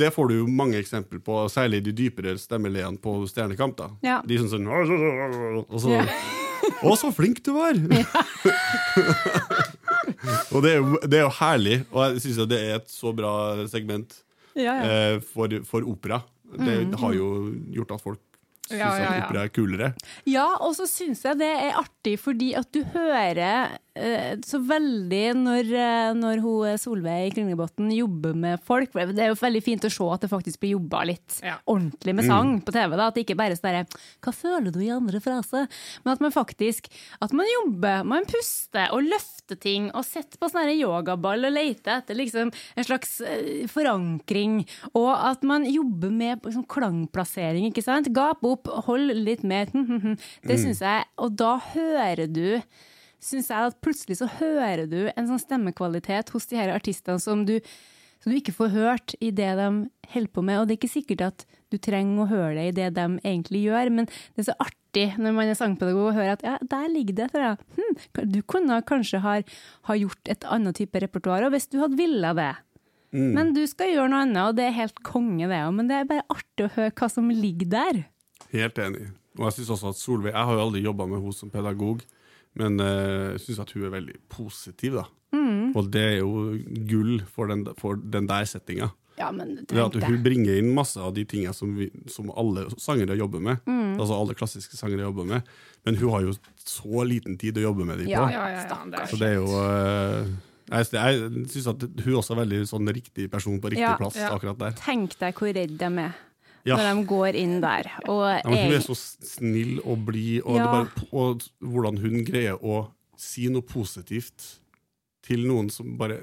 [SPEAKER 4] det, får du jo mange eksempler på, særlig de dypere stemmeleene på Stjernekamp. da
[SPEAKER 2] Ja.
[SPEAKER 4] De som sånn og så,
[SPEAKER 2] Ja.
[SPEAKER 4] Å, så flink du var! og det er, jo, det er jo herlig, og jeg syns det er et så bra segment
[SPEAKER 2] Ja, ja.
[SPEAKER 4] eh, for, for opera. Det har jo gjort at folk syns
[SPEAKER 1] Ja, ja,
[SPEAKER 4] at
[SPEAKER 1] ja.
[SPEAKER 4] opera er kulere.
[SPEAKER 2] Ja, og så syns jeg det er artig fordi at du hører så veldig når, eh, når hun eh, Solveig Klingebotn jobber med folk. Det er jo veldig fint å se at det faktisk blir jobba litt
[SPEAKER 1] Ja.
[SPEAKER 2] ordentlig med sang på TV. da, At det ikke bare er sånn Hva føler du i andre frase? Men at man faktisk at man jobber, man puster og løfter ting og sitter på sånn yogaball og leter etter liksom en slags eh, forankring. Og at man jobber med sånn klangplassering, ikke sant? Gap opp, hold litt mer. hm, hm, hm. Det syns jeg. Og da hører du Syns jeg at plutselig så hører du en sånn stemmekvalitet hos de her artistene som du som du ikke får hørt i det de holder på med. Og det er ikke sikkert at du trenger å høre det i det de egentlig gjør, men det er så artig når man er sangpedagog og hører at ja, der ligger det. tror jeg. Hm, du kunne kanskje ha, ha gjort et annet type repertoar, og hvis du hadde villet det. Men du skal gjøre noe annet, og det er helt konge, det òg. Men det er bare artig å høre hva som ligger der.
[SPEAKER 4] Helt enig. Og jeg synes også at Solveig Jeg har jo aldri jobba med henne som pedagog, men eh, jeg syns at hun er veldig positiv, da. Og det er jo gull for den, for den der settinga.
[SPEAKER 2] Ja, men
[SPEAKER 4] Det at hun bringer inn masse av de tingene som, som alle sangere jobber med. Altså alle klassiske sangere jobber med. Men hun har jo så liten tid å jobbe med dem på.
[SPEAKER 2] Ja,
[SPEAKER 1] Ja, ja,
[SPEAKER 4] Så det er jo uh, Jeg, jeg syns at hun også er veldig sånn riktig person på riktig plass akkurat der.
[SPEAKER 2] Tenk deg hvor redd de er
[SPEAKER 4] Ja.
[SPEAKER 2] når de går inn der. Og
[SPEAKER 4] Ja, men hun er så snill og blid, og,
[SPEAKER 2] Ja.
[SPEAKER 4] bare- og hvordan hun greier å si noe positivt til noen som bare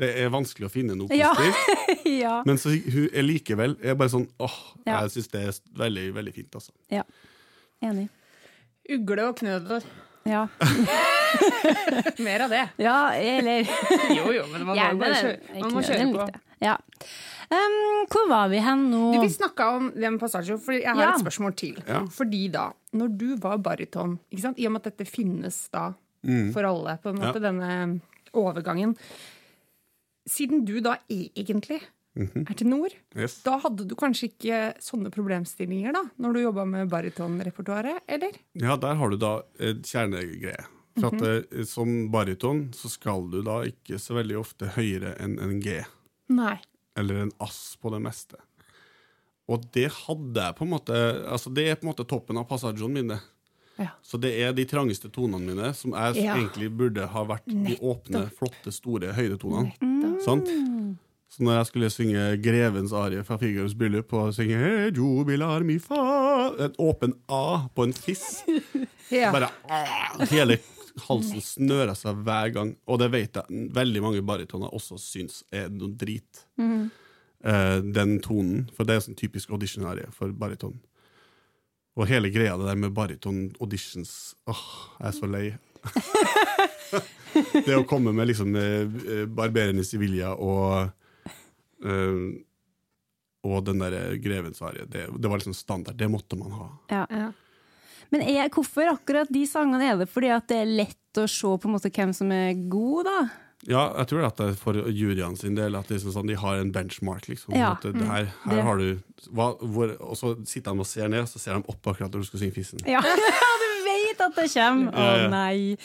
[SPEAKER 4] Det er vanskelig å finne noe positivt,
[SPEAKER 2] ja.
[SPEAKER 4] men så hun er likevel er bare sånn åh,
[SPEAKER 2] Ja.
[SPEAKER 4] Jeg syns det er veldig, veldig fint, altså.
[SPEAKER 2] ja. Enig.
[SPEAKER 1] Ugle og knødler.
[SPEAKER 2] Ja.
[SPEAKER 1] Mer av det.
[SPEAKER 2] ja, eller
[SPEAKER 1] Jo, jo, men man må
[SPEAKER 2] Gjerne
[SPEAKER 1] bare kjøre, man må kjøre på.
[SPEAKER 2] Ja. Um, hvor var vi hen nå?
[SPEAKER 1] Du, Vi snakka om den passasjen, for jeg har
[SPEAKER 2] Ja.
[SPEAKER 1] et spørsmål til.
[SPEAKER 4] Ja.
[SPEAKER 1] Fordi da, når du var baryton, i og med at dette finnes da for alle, på en måte,
[SPEAKER 4] Ja.
[SPEAKER 1] denne overgangen Siden du da egentlig er tenor,
[SPEAKER 4] Yes.
[SPEAKER 1] da hadde du kanskje ikke sånne problemstillinger da, når du jobba med barytonrepertoaret, eller?
[SPEAKER 4] Ja, der har du da et kjernegreie. For at det, Som baryton så skal du da ikke så veldig ofte høyere enn en G.
[SPEAKER 1] Nei.
[SPEAKER 4] eller en ass på det meste. Og det hadde jeg på en måte Altså Det er på en måte toppen av passasjonen min. det.
[SPEAKER 5] Ja.
[SPEAKER 4] Så det er de trangeste tonene mine som jeg
[SPEAKER 5] Ja.
[SPEAKER 4] egentlig burde ha vært de åpne, flotte, store høydetonene. Sant? Så når jeg skulle synge Grevens arie fra Figaros bryllup og synge «Hey, jubilar mi fa En åpen A på en fiss.
[SPEAKER 5] Ja.
[SPEAKER 4] Bare ah, Hele halsen snører seg hver gang. Og det vet jeg veldig mange baritoner også syns er noe drit. Eh, den tonen. For det er sånn typisk audition-arie for bariton. Og hele greia det der med bariton-auditions Åh, jeg er så lei. det å komme med liksom eh, Barberende Sevilla og uh, Og den der Grevens arie, det, det var liksom standard. Det måtte man ha.
[SPEAKER 2] Ja.
[SPEAKER 5] Ja.
[SPEAKER 2] Men er, hvorfor akkurat de sangene? Er det fordi at det er lett å se på en måte hvem som er god, da?
[SPEAKER 4] Ja, jeg tror at det er for juryene sin del at er sånn, de har en benchmark. liksom.
[SPEAKER 2] Ja,
[SPEAKER 4] At det, her, her
[SPEAKER 2] det-
[SPEAKER 4] har du hva, hvor, Og så sitter de og ser ned, og så ser de opp akkurat når du skal synge Fissen.
[SPEAKER 2] Ja, du vet at det kommer! Å nei.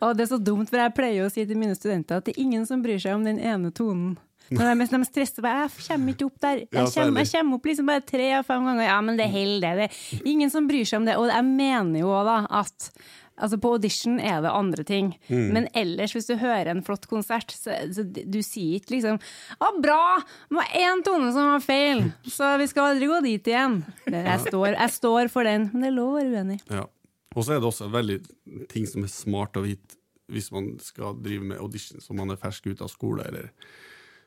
[SPEAKER 2] Å, det er så dumt, for jeg pleier å si til mine studenter at det er ingen som bryr seg om den ene tonen. Når de, de stresser bare 'jeg kommer ikke opp der'. Jeg kommer, jeg kommer opp liksom bare tre av fem ganger. Ja, men det holder, det. det. Ingen som bryr seg om det. Og jeg mener jo også da at Altså På audition er det andre ting,
[SPEAKER 4] Mm.
[SPEAKER 2] men ellers, hvis du hører en flott konsert, så, så du sier ikke liksom 'Å, bra! Det var én tone som var feil, så vi skal aldri gå dit igjen'. Jeg, står, jeg står for den, men det er lov å være uenig.
[SPEAKER 4] Ja. Og så er det også veldig ting som er smart å vite hvis man skal drive med audition, så man er fersk ut av skole, eller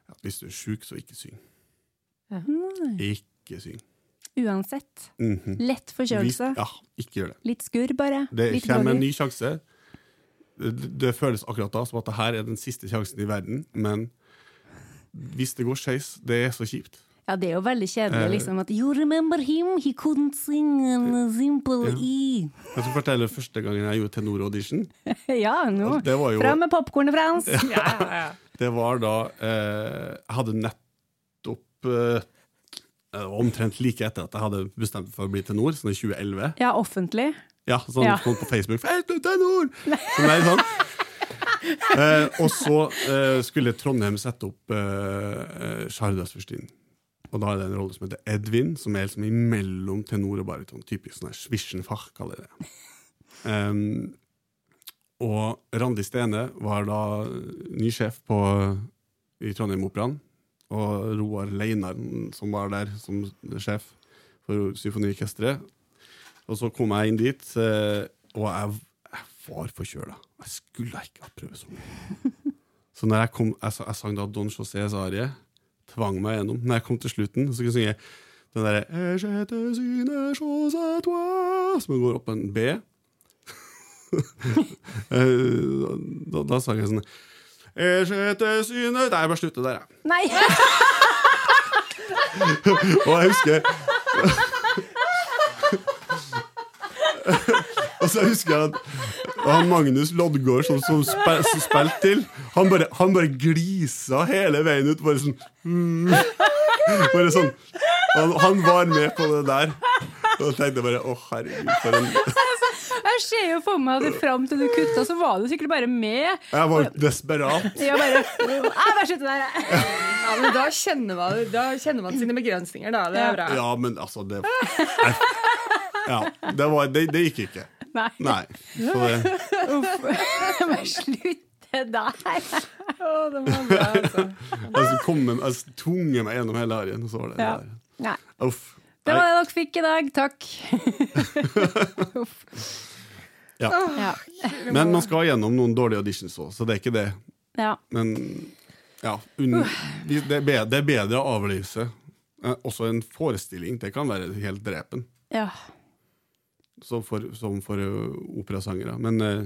[SPEAKER 4] ja, hvis du er sjuk, så ikke syng. Ikke syng.
[SPEAKER 2] Uansett.
[SPEAKER 4] Mhm.
[SPEAKER 2] Lett forkjølelse.
[SPEAKER 4] Ja, ikke gjør det.
[SPEAKER 2] Litt skurr, bare.
[SPEAKER 4] Det
[SPEAKER 2] Litt
[SPEAKER 4] kommer en ny sjanse. Det, det føles akkurat da som at det her er den siste sjansen i verden, men hvis det går skeis, det er så kjipt.
[SPEAKER 2] Ja, det er jo veldig kjedelig,
[SPEAKER 4] Eh.
[SPEAKER 2] liksom. At You remember him? He couldn't sing a simple
[SPEAKER 4] Ja.
[SPEAKER 2] E.
[SPEAKER 4] Jeg skal fortelle første gangen jeg gjorde tenor-audition.
[SPEAKER 2] ja, nå.
[SPEAKER 4] Jo
[SPEAKER 2] Fram med popkornet, Frans!
[SPEAKER 4] Det var da eh, Jeg hadde nettopp eh, Omtrent like etter at jeg hadde bestemt for å bli tenor, sånn i 2011.
[SPEAKER 2] Ja, offentlig.
[SPEAKER 4] Ja, sånn
[SPEAKER 2] Ja.
[SPEAKER 4] på Facebook. Tenor! Som er! Sånn. Eh, og så eh, skulle Trondheim sette opp eh, eh, Og da er det en rolle som heter Edvin, som er liksom imellom tenor og bariton. Typisk sånn her Zwischenfach, kaller det. Um, og Randi Stene var da ny sjef på, i Trondheim Operaen. Og Roar Leinaren, som var der som sjef for symfoniorkesteret. Og så kom jeg inn dit, eh, og jeg, jeg var forkjøla. Jeg skulle ikke ha prøvd så. Så når jeg kom, jeg, jeg sang da Don Josés arie, tvang meg gjennom. Når jeg kom til slutten, så skulle jeg synge den derre Som går opp en B. Eh, da, da sa jeg sånn Jeg je te syne Nei, jeg bare slutter der, jeg.
[SPEAKER 2] Nei!
[SPEAKER 4] Og jeg husker Og så husker jeg at han Magnus Loddgaard, som, som, spil, som spilte til, han bare, han bare glisa hele veien ut. Bare sånn mm, Bare sånn han, han var med på det der. Og da tenkte jeg bare å, herregud, for en
[SPEAKER 2] Jeg ser jo for meg at fram til du kutta, så var du sikkert bare med.
[SPEAKER 4] Jeg var desperat.
[SPEAKER 2] Jeg bare Jeg bare slutter der, jeg.
[SPEAKER 5] Ja, men da kjenner, man, da kjenner man sine begrensninger, da. Det er bra.
[SPEAKER 4] Ja, men altså Det, jeg, ja, det, var, det, det gikk ikke.
[SPEAKER 2] Nei.
[SPEAKER 4] Nei. Så det,
[SPEAKER 2] Bare slutte der.
[SPEAKER 5] Å, det var bra, altså.
[SPEAKER 4] altså, kom med, altså, tvunget meg gjennom hele arien, og så var det
[SPEAKER 2] Ja.
[SPEAKER 4] der. Uff.
[SPEAKER 2] Det var det dere fikk i dag. Takk.
[SPEAKER 4] Ja.
[SPEAKER 2] Ja.
[SPEAKER 4] Men man skal gjennom noen dårlige auditions òg, så det er ikke det.
[SPEAKER 2] ja.
[SPEAKER 4] Men ja, un, det, er bedre, det er bedre å avlyse. Eh, Også en forestilling. Det kan være helt drepen,
[SPEAKER 2] ja.
[SPEAKER 4] som for, som for eh, operasangere. Men eh,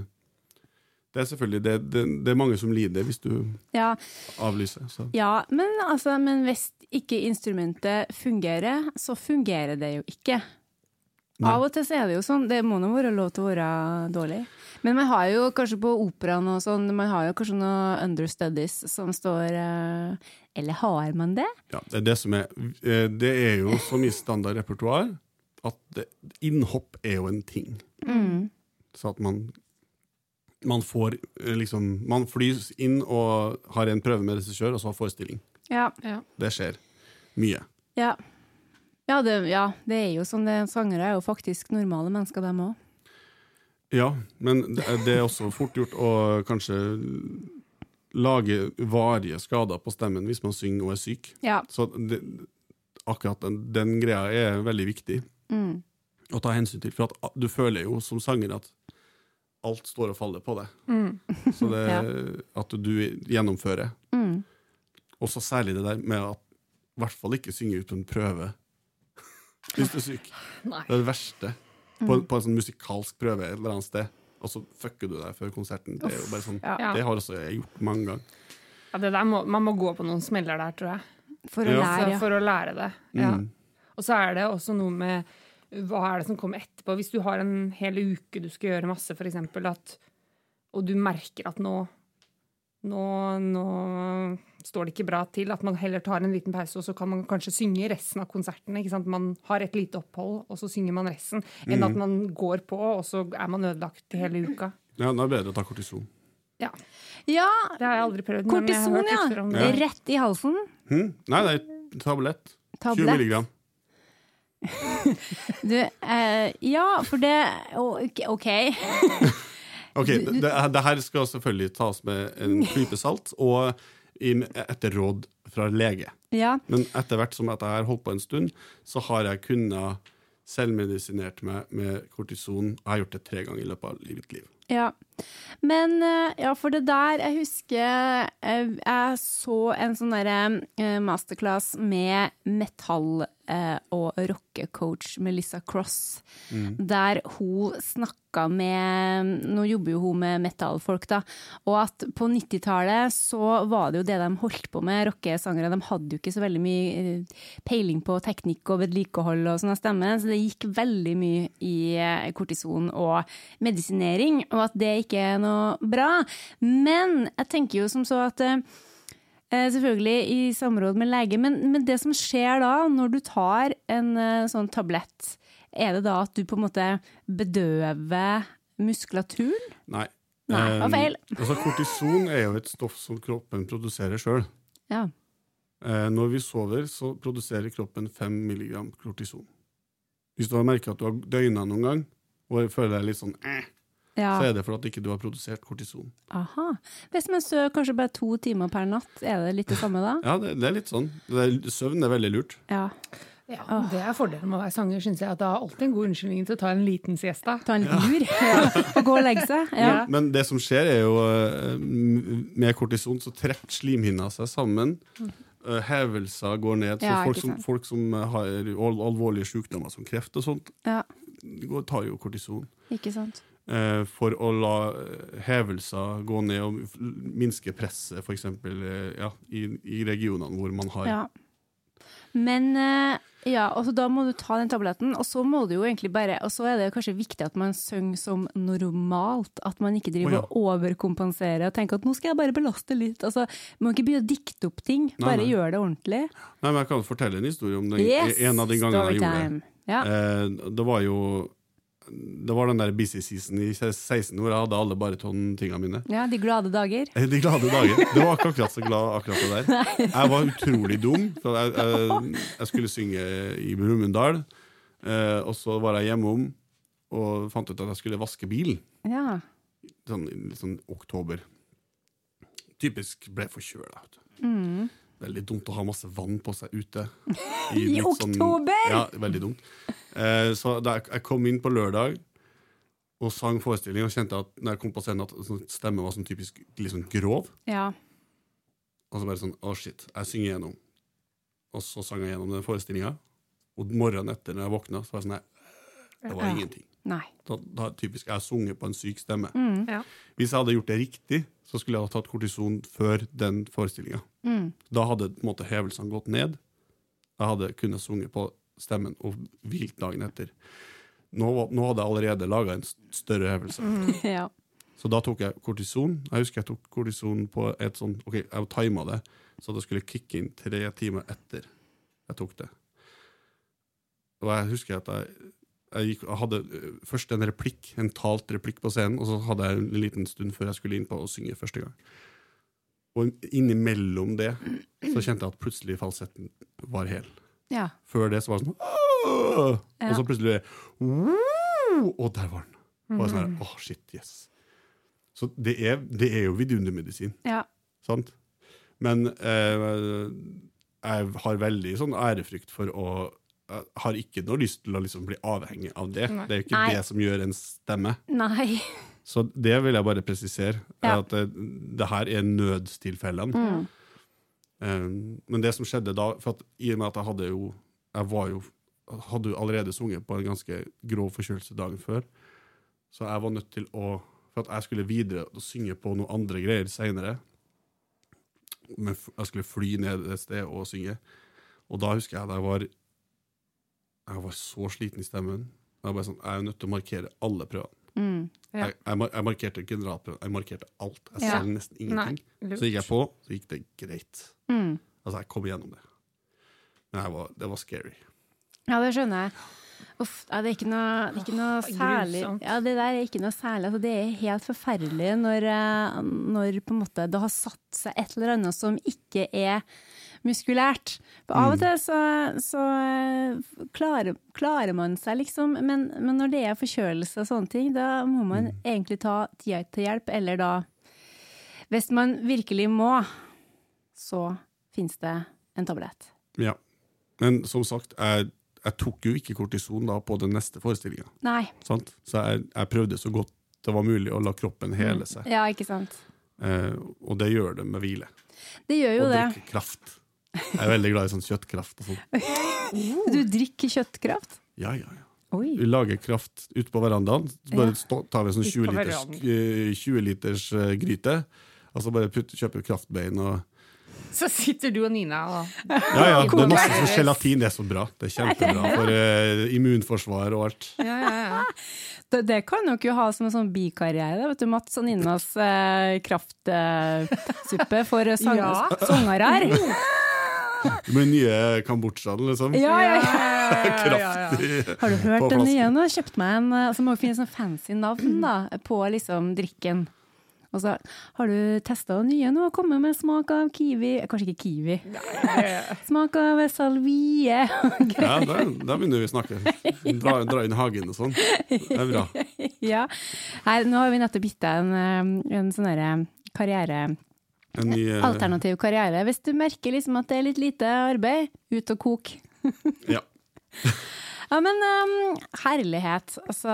[SPEAKER 4] det er selvfølgelig det, det, det er mange som lider hvis du
[SPEAKER 2] ja.
[SPEAKER 4] avlyser. Så.
[SPEAKER 2] Ja, men, altså, men hvis ikke instrumentet fungerer, så fungerer det jo ikke.
[SPEAKER 4] Nei.
[SPEAKER 2] Av og til er det jo sånn, det må nå være lov til å være dårlig. Men man har jo kanskje på operaen og sånn, man har jo kanskje noen understudies som står eh, Eller har man det?
[SPEAKER 4] Ja, det er det som er eh, Det er jo så mye standard repertoar at det, innhopp er jo en ting. Så at man man får eh, liksom Man flys inn og har en prøve med regissør, og så har forestilling.
[SPEAKER 2] Ja.
[SPEAKER 4] Det skjer mye.
[SPEAKER 2] Ja. Ja det, ja, det er jo sånn det, Sangere er jo faktisk normale mennesker, dem òg.
[SPEAKER 4] Ja, men det det er også fort gjort å kanskje lage varige skader på stemmen hvis man synger og er syk.
[SPEAKER 2] Ja.
[SPEAKER 4] Så det, akkurat den, den greia er veldig viktig
[SPEAKER 2] Mm.
[SPEAKER 4] å ta hensyn til. For at du føler jo som sanger at alt står og faller på deg. Så det
[SPEAKER 2] Ja.
[SPEAKER 4] at du gjennomfører.
[SPEAKER 2] Mm.
[SPEAKER 4] Og så særlig det der med at i hvert fall ikke synge ut på en prøve hvis du er syk.
[SPEAKER 5] Nei.
[SPEAKER 4] Det er det verste. På, på en sånn musikalsk prøve et eller annet sted, og så fucker du deg før konserten. Det er jo bare sånn
[SPEAKER 5] Ja.
[SPEAKER 4] Det har også jeg gjort mange ganger.
[SPEAKER 5] Ja, det der må, man må gå på noen smeller der, tror jeg.
[SPEAKER 2] For å
[SPEAKER 4] Ja.
[SPEAKER 2] lære,
[SPEAKER 5] for å lære det. Ja.
[SPEAKER 4] Mm.
[SPEAKER 5] Og så er det også noe med hva er det som kommer etterpå. Hvis du har en hel uke du skal gjøre masse, for eksempel, at, og du merker at nå, nå, nå står det ikke bra til, at man heller tar en liten pause, og så kan man kanskje synge resten av konserten. Ikke sant? Man har et lite opphold, og så synger man resten. Enn at man går på, og så er man ødelagt hele uka.
[SPEAKER 4] Ja, det er bedre å ta kortison.
[SPEAKER 5] Ja,
[SPEAKER 2] Ja,
[SPEAKER 5] Det har jeg aldri prøvd. men jeg har
[SPEAKER 2] kortison,
[SPEAKER 5] hørt
[SPEAKER 2] ja.
[SPEAKER 5] om det.
[SPEAKER 4] Ja.
[SPEAKER 2] Rett i halsen.
[SPEAKER 4] Hm? Nei, det er tablett. 20
[SPEAKER 2] Tablett.
[SPEAKER 4] milligram.
[SPEAKER 2] Du, eh, ja, for det ok- OK.
[SPEAKER 4] Det, det her skal selvfølgelig tas med en klype salt, og etter råd fra lege.
[SPEAKER 2] Ja.
[SPEAKER 4] Men etter hvert som jeg har holdt på en stund, så har jeg kunnet selvmedisinert meg med kortison. Jeg har gjort det tre ganger i løpet av mitt liv.
[SPEAKER 2] Ja. Men eh, ja, for det der Jeg husker eh, jeg så en sånn derre eh, masterclass med metall- og rockecoach Melissa Cross, der hun snakka med Nå jobber jo hun med metallfolk, da. Og at på 90-tallet så var det jo det de holdt på med, rockesangere. De hadde jo ikke så veldig mye peiling på teknikk og vedlikehold og sånn av stemme, så det gikk veldig mye i kortison og medisinering, og at det ikke er noe bra. Men jeg tenker jo som så at eh, Eh, Selvfølgelig i samråd med lege, men, men det som skjer da, når du tar en eh, sånn tablett, er det da at du på en måte bedøver muskulaturen?
[SPEAKER 4] Nei.
[SPEAKER 2] Nei, det var feil.
[SPEAKER 4] altså, kortison er jo et stoff som kroppen produserer sjøl.
[SPEAKER 2] Ja.
[SPEAKER 4] Eh, når vi sover, så produserer kroppen 5 milligram kortison. Hvis du har merka at du har døgna noen gang, og føler deg litt sånn eh,
[SPEAKER 2] ja.
[SPEAKER 4] så er det for at ikke du har produsert kortison.
[SPEAKER 2] Aha. Hvis man sover kanskje bare to timer per natt, er det litt det samme da?
[SPEAKER 4] Ja, det, det er litt sånn. Det er, søvn er veldig lurt.
[SPEAKER 2] Ja.
[SPEAKER 5] Ja, det er fordelen med å være sanger, syns jeg. At det er alltid en god unnskyldning til å ta en liten siesta.
[SPEAKER 2] Ta en liten lur og gå og legge seg. Ja.
[SPEAKER 5] Men,
[SPEAKER 4] Men det som skjer, er jo eh, med kortison så trekker slimhinna seg sammen. Eh, Hevelser går ned. Så
[SPEAKER 2] Ja,
[SPEAKER 4] folk, som, folk som har alvorlige sykdommer som kreft og sånt,
[SPEAKER 2] ja.
[SPEAKER 4] går- tar jo kortison.
[SPEAKER 2] Ikke sant.
[SPEAKER 4] Eh, for å la eh, hevelser gå ned og minske presset, f.eks. Uh, ja, i, i regionene hvor man har
[SPEAKER 2] Ja. Men eh, ja, og da må du ta den tabletten, og så må du jo egentlig bare Og så er det kanskje viktig at man synger som normalt, at man ikke driver
[SPEAKER 4] Å, ja.
[SPEAKER 2] og overkompenserer og tenker at nå skal jeg bare belaste litt. Altså, man må ikke begynne å dikte opp ting,
[SPEAKER 4] Nei,
[SPEAKER 2] bare
[SPEAKER 4] nei.
[SPEAKER 2] gjør det ordentlig.
[SPEAKER 4] Nei, men Jeg kan fortelle en historie om den,
[SPEAKER 2] Yes!
[SPEAKER 4] en av de gangene jeg gjorde det.
[SPEAKER 2] Ja.
[SPEAKER 4] Eh, det var jo Det var den der busy season i 16 hvor jeg hadde alle barytontingene mine.
[SPEAKER 2] ja, de glade dager.
[SPEAKER 4] Eh, De glade dager. Det var ikke akkurat så glad akkurat det der. Jeg var utrolig dum. For jeg, jeg, jeg skulle synge i Brumunddal, eh, og så var jeg hjemom og fant ut at jeg skulle vaske bil.
[SPEAKER 2] Ja.
[SPEAKER 4] Sånn, i sånn oktober. Typisk ble forkjøla.
[SPEAKER 2] Mm.
[SPEAKER 4] Veldig dumt å ha masse vann på seg ute.
[SPEAKER 2] I
[SPEAKER 4] litt sånn-
[SPEAKER 2] oktober!
[SPEAKER 4] ja, veldig dumt. Eh, så da jeg, jeg kom inn på lørdag og sang forestilling, og kjente at når jeg kom på scenen at sånn, stemmen var sånn typisk litt sånn grov.
[SPEAKER 2] ja.
[SPEAKER 4] Og så bare sånn Å, shit. Jeg synger gjennom. Og så sang jeg gjennom den forestillinga. Og morgenen etter, når jeg våkna, så var jeg sånn Nei, det var
[SPEAKER 2] Ja.
[SPEAKER 4] ingenting.
[SPEAKER 2] Nei.
[SPEAKER 4] Da, da typisk Jeg har sunget på en syk stemme.
[SPEAKER 2] Mm.
[SPEAKER 5] Ja.
[SPEAKER 4] Hvis jeg hadde gjort det riktig, så skulle jeg ha tatt kortison før den forestillinga.
[SPEAKER 2] Mm.
[SPEAKER 4] Da hadde på en måte hevelsene gått ned. Jeg hadde kunnet sunge på stemmen og hvilt dagen etter. Nå, nå hadde jeg allerede laga en større hevelse.
[SPEAKER 2] Ja.
[SPEAKER 4] Så da tok jeg kortison. Jeg husker jeg tok kortison på et sånn Ok, jeg tima det, så det skulle kicke inn tre timer etter jeg tok det. Og jeg husker at jeg, jeg, gikk, jeg hadde øh, først en replikk, en talt replikk på scenen, og så hadde jeg en liten stund før jeg skulle inn på å synge første gang. Og innimellom det så kjente jeg at plutselig falsetten var hel.
[SPEAKER 2] Ja.
[SPEAKER 4] Før det så var det sånn «Åh!» Og så plutselig! Og der var den. Bare sånn her, åh, shit, yes. Så det er, det er jo vidundermedisin,
[SPEAKER 2] Ja.
[SPEAKER 4] sant? Men eh, jeg har veldig sånn ærefrykt for å Jeg har ikke noe lyst til å liksom bli avhengig av det.
[SPEAKER 1] Nei.
[SPEAKER 4] Det er jo ikke
[SPEAKER 2] Nei.
[SPEAKER 4] det som gjør en stemme.
[SPEAKER 2] Nei.
[SPEAKER 4] Så det vil jeg bare presisere.
[SPEAKER 2] Ja.
[SPEAKER 4] At det, det her er nødstilfellene.
[SPEAKER 2] Mm.
[SPEAKER 4] Um, men det som skjedde da for at, I og med at jeg hadde jo Jeg var jo hadde jo allerede sunget på en ganske grov forkjølelse dagen før, så jeg var nødt til å For at jeg skulle videre og synge på noen andre greier seinere. Jeg skulle fly ned et sted og synge. Og da husker jeg at jeg var Jeg var så sliten i stemmen. Jeg var bare sånn, jeg er nødt til å markere alle prøvene.
[SPEAKER 2] Mm.
[SPEAKER 1] Ja.
[SPEAKER 4] Jeg, jeg, jeg markerte generalprøven. Jeg markerte alt. Jeg
[SPEAKER 2] Ja.
[SPEAKER 4] sang nesten ingenting.
[SPEAKER 1] Nei,
[SPEAKER 4] Så gikk jeg på, så gikk det greit.
[SPEAKER 2] Mm.
[SPEAKER 4] Altså, jeg kom igjennom det. Men jeg var, det var scary.
[SPEAKER 2] Ja, det skjønner jeg. Uff, ja, det er ikke noe, det er ikke noe
[SPEAKER 5] oh,
[SPEAKER 2] særlig
[SPEAKER 5] grusomt.
[SPEAKER 2] Ja, det der er ikke noe særlig. Altså, det er helt forferdelig når, eh, når på en måte det har satt seg et eller annet som ikke er muskulært. For av og til så, så eh, klarer, klarer man seg, liksom. Men, men når det er forkjølelse og sånne ting, da må man egentlig ta tida til hjelp. Eller da Hvis man virkelig må, så finnes det en tablett.
[SPEAKER 4] Ja. Men som sagt, jeg, jeg tok jo ikke kortison da på den neste forestillinga. Så jeg, jeg prøvde så godt det var mulig å la kroppen hele seg.
[SPEAKER 2] Ja, ikke sant.
[SPEAKER 4] Eh, og det gjør det med hvile.
[SPEAKER 2] Det gjør jo
[SPEAKER 4] Og
[SPEAKER 2] det.
[SPEAKER 4] drikke kraft. Jeg er veldig glad i sånn kjøttkraft og sånn.
[SPEAKER 2] Du drikker kjøttkraft?
[SPEAKER 4] Ja, ja, ja.
[SPEAKER 2] Oi.
[SPEAKER 4] Vi lager kraft ute på verandaen. Så bare stå, tar vi en sånn 20 liters, eh, 20 eh, gryte, og så bare putt, kjøper vi kraftbein og
[SPEAKER 5] Så sitter du og Nina og
[SPEAKER 4] Ja, ja. Det er masse
[SPEAKER 5] for
[SPEAKER 4] sånn gelatin. Det er så bra. Det er kjempebra for uh, immunforsvar og alt.
[SPEAKER 5] Ja, ja, ja.
[SPEAKER 2] Det, det kan dere jo ha som en sånn bikarriere, vet du, Mats og Ninas eh, kraftsuppe for sang
[SPEAKER 5] Ja.
[SPEAKER 2] sangere.
[SPEAKER 4] Det blir nye Kambodsjaen, liksom.
[SPEAKER 2] Ja, ja, ja.
[SPEAKER 4] Kraft i
[SPEAKER 2] Har du hørt den nye nå? Kjøpt meg en eh, Så må vi finne sånn fancy navn da, på liksom drikken. Og så har du testa den nye nå, kommet med smak av kiwi Kanskje ikke kiwi. Smak av salvie.
[SPEAKER 4] Ja, da, da begynner vi å snakke. Dra, dra inn hagen og sånn. Det er bra.
[SPEAKER 2] ja. Her, nå har vi nettopp gitt deg en, eh, en sånn derre karriere
[SPEAKER 4] En ny eh,
[SPEAKER 2] Alternativ karriere. Hvis du merker liksom at det er litt lite arbeid, ut og kok.
[SPEAKER 4] Ja.
[SPEAKER 2] Ja, men um, herlighet. Altså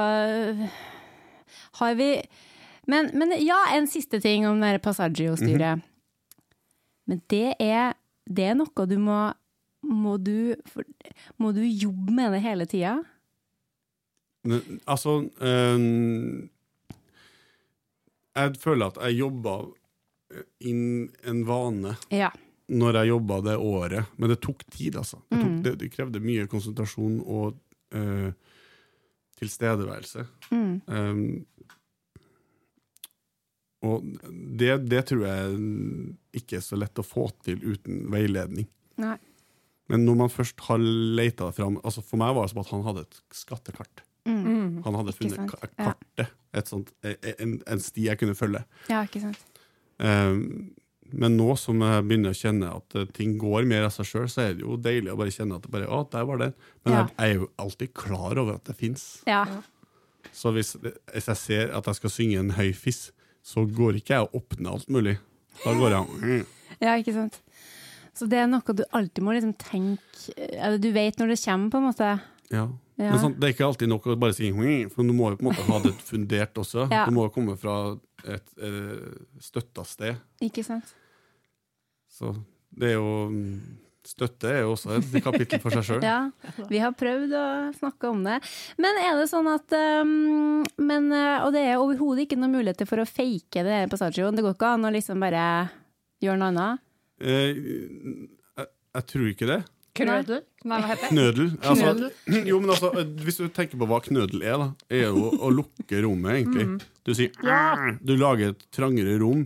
[SPEAKER 2] Har vi men, men ja, en siste ting om det Passaggio-styret. Men det er, det er noe du må må du, for, må du jobbe med det hele tida?
[SPEAKER 4] Altså øh, Jeg føler at jeg jobba inn en vane
[SPEAKER 2] Ja.
[SPEAKER 4] når jeg jobba det året, men det tok tid, altså. Det, tok,
[SPEAKER 2] Mm.
[SPEAKER 4] det, det krevde mye konsentrasjon og eh, tilstedeværelse.
[SPEAKER 2] Mm.
[SPEAKER 4] Um, og det, det tror jeg ikke er så lett å få til uten veiledning.
[SPEAKER 2] Nei.
[SPEAKER 4] Men når man først har leita fram altså For meg var det som at han hadde et skattekart.
[SPEAKER 2] Mm.
[SPEAKER 4] Han hadde
[SPEAKER 2] Ikke
[SPEAKER 4] funnet
[SPEAKER 2] sant?
[SPEAKER 4] kartet. Et sånt, en, en sti jeg kunne følge.
[SPEAKER 2] Ja, ikke sant.
[SPEAKER 4] Um, men nå som jeg begynner å kjenne at eh, ting går mer av seg sjøl, så er det jo deilig å bare kjenne at det bare, å, der var den. Men
[SPEAKER 2] Ja.
[SPEAKER 4] jeg, jeg er jo alltid klar over at det fins.
[SPEAKER 2] Ja.
[SPEAKER 4] Så hvis, hvis jeg ser at jeg skal synge en høy fiss, så går ikke jeg og åpner alt mulig. Da går jeg mm.
[SPEAKER 2] ja, ikke sant. Så det er noe du alltid må liksom tenke Eller du vet når det kommer, på en måte.
[SPEAKER 4] Ja.
[SPEAKER 2] Ja.
[SPEAKER 4] Men sånn, det er ikke alltid nok å bare si «Mm», for du må jo på en måte ha det fundert også.
[SPEAKER 2] Ja.
[SPEAKER 4] Du må jo komme fra et et støtta sted.
[SPEAKER 2] Ikke sant?
[SPEAKER 4] Så det er jo mm, Støtte er jo også et kapittel for seg sjøl.
[SPEAKER 2] Ja, vi har prøvd å snakke om det. Men er det sånn at um, men, uh, Og det er overhodet ikke noen muligheter for å fake det passasjen. Det går ikke an å liksom bare gjøre noe annet?
[SPEAKER 4] Eh, jeg, jeg tror ikke det.
[SPEAKER 5] Knødel? Nei, hva heter det?
[SPEAKER 4] Knødel. Altså, jo, men altså, hvis du tenker på hva knødel er, da, er jo å lukke rommet, egentlig. Du sier Du lager et trangere rom,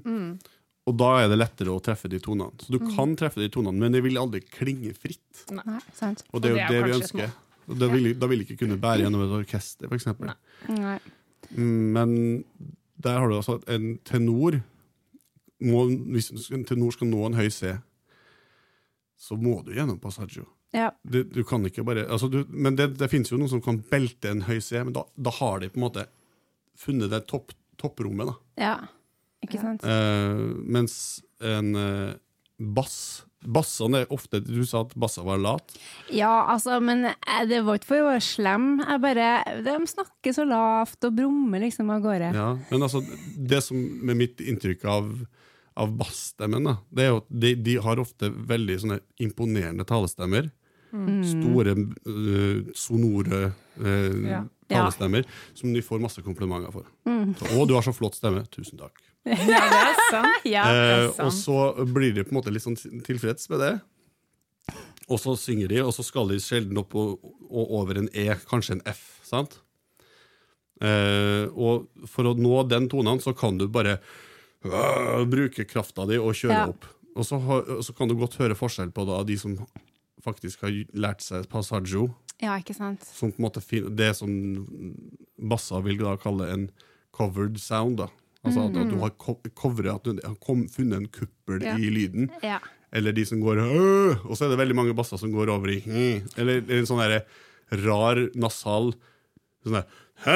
[SPEAKER 4] og da er det lettere å treffe de tonene. Så du kan treffe de tonene, men det vil aldri klinge fritt.
[SPEAKER 2] Nei, sant.
[SPEAKER 4] Og det er jo
[SPEAKER 5] det er
[SPEAKER 4] det, vi ønsker. Og det vil, da vil ikke kunne bære gjennom et orkester, for eksempel. Mm, Men der har du altså en tenor må, Hvis en tenor skal nå en høy C, så må du gjennom passaggio.
[SPEAKER 2] Ja.
[SPEAKER 4] Du, du kan ikke bare altså du, Men det, det finnes jo noen som kan belte en høy C, men da, da har de på en måte funnet det topp, topprommet. da.
[SPEAKER 2] Ja, ikke sant?
[SPEAKER 4] Uh, mens en uh, bass Bassene er ofte Du sa at bassene var lat.
[SPEAKER 2] Ja, altså, men eh, det var ikke for å være slem. Jeg bare, de snakker så lavt og brummer liksom av gårde.
[SPEAKER 4] Ja, men altså, det som med mitt inntrykk av, av bassstemmen, da, det er jo at de, de har ofte veldig sånne imponerende talestemmer.
[SPEAKER 2] Mm.
[SPEAKER 4] Store, øh, sonore øh,
[SPEAKER 5] Ja.
[SPEAKER 4] talestemmer som de får masse komplimenter for.
[SPEAKER 2] Mm.
[SPEAKER 4] Så, å, du har så flott stemme. Tusen takk.
[SPEAKER 5] Ja, det er sant.
[SPEAKER 2] Ja.
[SPEAKER 5] er
[SPEAKER 4] Eh,
[SPEAKER 5] sant.
[SPEAKER 4] og så blir de på en måte litt sånn tilfreds med det. Og så synger de, og så skal de sjelden opp og, og over en E, kanskje en F. sant? Eh, og for å nå den tonen, så kan du bare øh, bruke krafta di og kjøre
[SPEAKER 2] Ja.
[SPEAKER 4] opp. Og så, og så kan du godt høre forskjell på da, de som faktisk har lært seg passaggio,
[SPEAKER 2] ja, ikke sant?
[SPEAKER 4] som på en måte det som Bassa vil da kalle en covered sound. da. Altså at, at du har kovret at du har kom, funnet en kuppel
[SPEAKER 2] Ja.
[SPEAKER 4] i lyden.
[SPEAKER 2] Ja.
[SPEAKER 4] Eller de som går! Og så er det veldig mange basser som går over i «Hm», Eller, en sånn derre rar nasal sånn der, så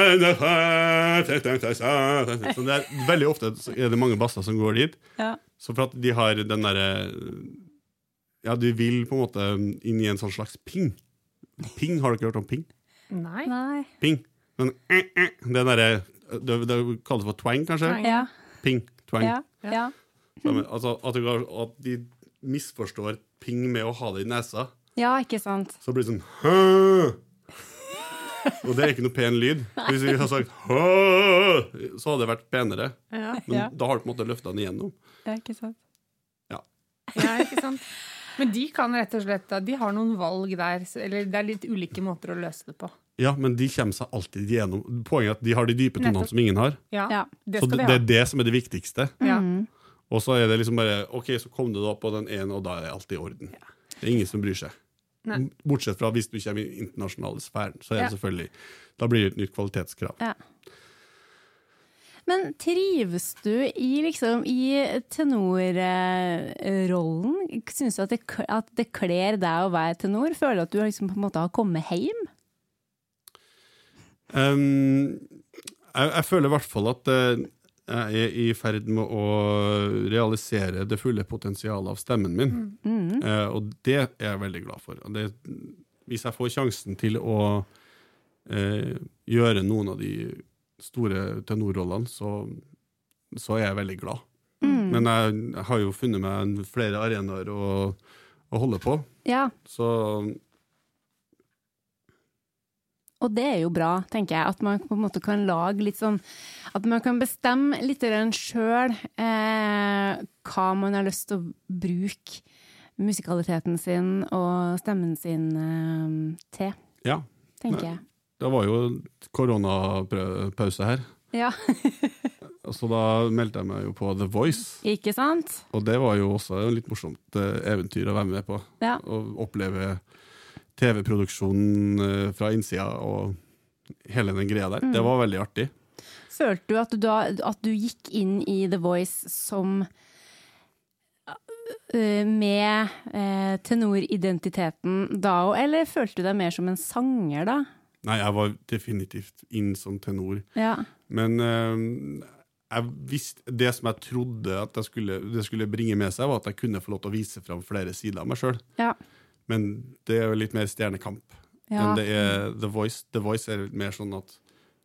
[SPEAKER 4] det er, Veldig ofte er det mange basser som går dit.
[SPEAKER 2] Ja.
[SPEAKER 4] Så for at de har den derre Ja, de vil på en måte inn i en sånn slags ping. Ping, har dere hørt om ping?
[SPEAKER 5] Nei.
[SPEAKER 4] Ping. Den, eh, eh, den derre det, det kalles for twang, kanskje?
[SPEAKER 5] Twang.
[SPEAKER 2] Ja.
[SPEAKER 4] Ping. Twang.
[SPEAKER 2] Ja. ja.
[SPEAKER 4] Samme- Altså, at, du, at de misforstår ping med å ha det i nesa.
[SPEAKER 2] Ja, ikke sant?
[SPEAKER 4] Så blir det sånn Hø! Og det er ikke noe pen lyd. Hvis vi hadde sagt Hø! så hadde det vært penere.
[SPEAKER 5] Ja.
[SPEAKER 4] Men
[SPEAKER 2] Ja.
[SPEAKER 4] da har du på en måte løfta den igjennom.
[SPEAKER 2] Ja, ikke sant?
[SPEAKER 5] Ja, ikke sant? Men de kan rett og slett De har noen valg der, eller det er litt ulike måter å løse det på.
[SPEAKER 4] Ja, men de kommer seg alltid gjennom. Poenget er at de har de dype tonene
[SPEAKER 5] Nettopp.
[SPEAKER 4] som ingen har.
[SPEAKER 5] Ja,
[SPEAKER 2] Ja.
[SPEAKER 5] Det
[SPEAKER 4] Så
[SPEAKER 5] skal
[SPEAKER 4] det,
[SPEAKER 5] de
[SPEAKER 4] det er det som er det viktigste.
[SPEAKER 5] Ja.
[SPEAKER 4] Og så er det liksom bare OK, så kom du da på den ene, og da er alt i orden. Det er ingen som bryr seg.
[SPEAKER 5] Nei.
[SPEAKER 4] Bortsett fra hvis du kommer i den internasjonale sfæren, så er det
[SPEAKER 5] Ja.
[SPEAKER 4] selvfølgelig Da blir det et nytt kvalitetskrav.
[SPEAKER 2] Ja. Men trives du i, liksom, i tenorrollen? Syns du at det, at det kler deg å være tenor? Føler du at du liksom på en måte har kommet hjem?
[SPEAKER 4] Um, jeg, jeg føler i hvert fall at eh, jeg er i ferd med å realisere det fulle potensialet av stemmen min.
[SPEAKER 2] Mm.
[SPEAKER 4] Eh, og det er jeg veldig glad for. Det, hvis jeg får sjansen til å uh, gjøre noen av de store tenorrollene, så, så er jeg veldig glad.
[SPEAKER 2] Mm.
[SPEAKER 4] Men jeg, jeg har jo funnet meg flere arenaer å, å holde på,
[SPEAKER 2] Ja,
[SPEAKER 4] så
[SPEAKER 2] og det er jo bra, tenker jeg. At man på en måte kan lage litt sånn At man kan bestemme litt sjøl eh, hva man har lyst til å bruke musikaliteten sin og stemmen sin eh, til,
[SPEAKER 4] ja.
[SPEAKER 2] tenker jeg.
[SPEAKER 4] Det var jo koronapause her.
[SPEAKER 2] Ja,
[SPEAKER 4] Så da meldte jeg meg jo på The Voice.
[SPEAKER 2] ikke sant?
[SPEAKER 4] Og det var jo også et litt morsomt eh, eventyr å være med på.
[SPEAKER 2] Ja.
[SPEAKER 4] Å oppleve TV-produksjonen eh, fra innsida og hele den greia der. Det var veldig artig.
[SPEAKER 2] Følte du at du, at du gikk inn i The Voice som eh, med eh, tenoridentiteten da òg, eller følte du deg mer som en sanger da?
[SPEAKER 4] Nei, jeg var definitivt inn som tenor.
[SPEAKER 2] Ja.
[SPEAKER 4] Men eh, jeg visste, det som jeg trodde at jeg skulle, det skulle bringe med seg, var at jeg kunne få lov til å vise fram flere sider av meg sjøl.
[SPEAKER 2] Ja.
[SPEAKER 4] Men det er jo litt mer stjernekamp
[SPEAKER 2] Ja.
[SPEAKER 4] enn det er The Voice. The Voice er mer sånn at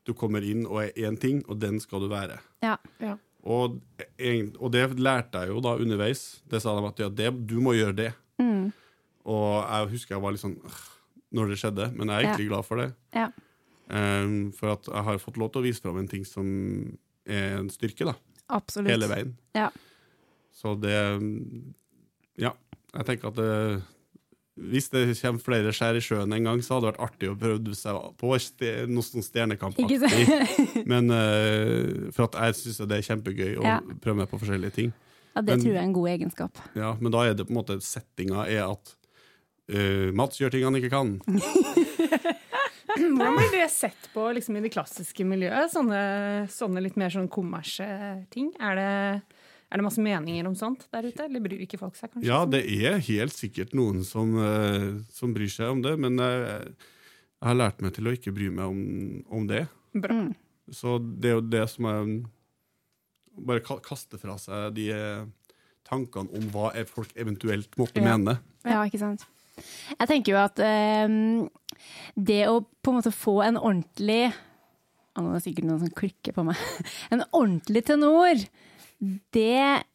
[SPEAKER 4] du kommer inn og er én ting, og den skal du være.
[SPEAKER 2] Ja.
[SPEAKER 5] Ja.
[SPEAKER 4] Og, og det lærte jeg jo da underveis. Det sa de at ja, det, du må gjøre det.
[SPEAKER 2] Mm.
[SPEAKER 4] Og jeg husker jeg var litt sånn når det skjedde, men jeg er egentlig glad for det.
[SPEAKER 2] Ja.
[SPEAKER 4] Ehm, for at jeg har fått lov til å vise fram en ting som er en styrke, da.
[SPEAKER 2] Absolutt.
[SPEAKER 4] Hele veien.
[SPEAKER 2] Ja.
[SPEAKER 4] Så det Ja, jeg tenker at det, hvis det kommer flere skjær i sjøen en gang, så hadde det vært artig å prøve seg på noe sånn stjernekampaktig. Men uh, for at jeg syns det er kjempegøy å
[SPEAKER 2] Ja.
[SPEAKER 4] prøve meg på forskjellige ting.
[SPEAKER 2] Ja, det
[SPEAKER 4] Men-
[SPEAKER 2] tror jeg er en god egenskap.
[SPEAKER 4] Ja, Men da er det på en måte settinga er at uh, Mats gjør ting han ikke kan.
[SPEAKER 5] Hvordan blir det sett på liksom, i det klassiske miljøet? Sånne, sånne litt mer sånn kommersielle ting? Er det, er det masse meninger om sånt der ute, eller bryr ikke folk seg kanskje?
[SPEAKER 4] Ja, det er helt sikkert noen som, eh, som bryr seg om det, men eh, jeg har lært meg til å ikke bry meg om, om det.
[SPEAKER 5] Bra.
[SPEAKER 2] Mm.
[SPEAKER 4] Så det er jo det som er Bare kaste fra seg de eh, tankene om hva folk eventuelt måtte
[SPEAKER 5] Ja.
[SPEAKER 4] mene.
[SPEAKER 2] Ja, ikke sant. Jeg tenker jo at um, det å på en måte få en ordentlig Nå er det sikkert noen som klikker på meg. En ordentlig tenor, det,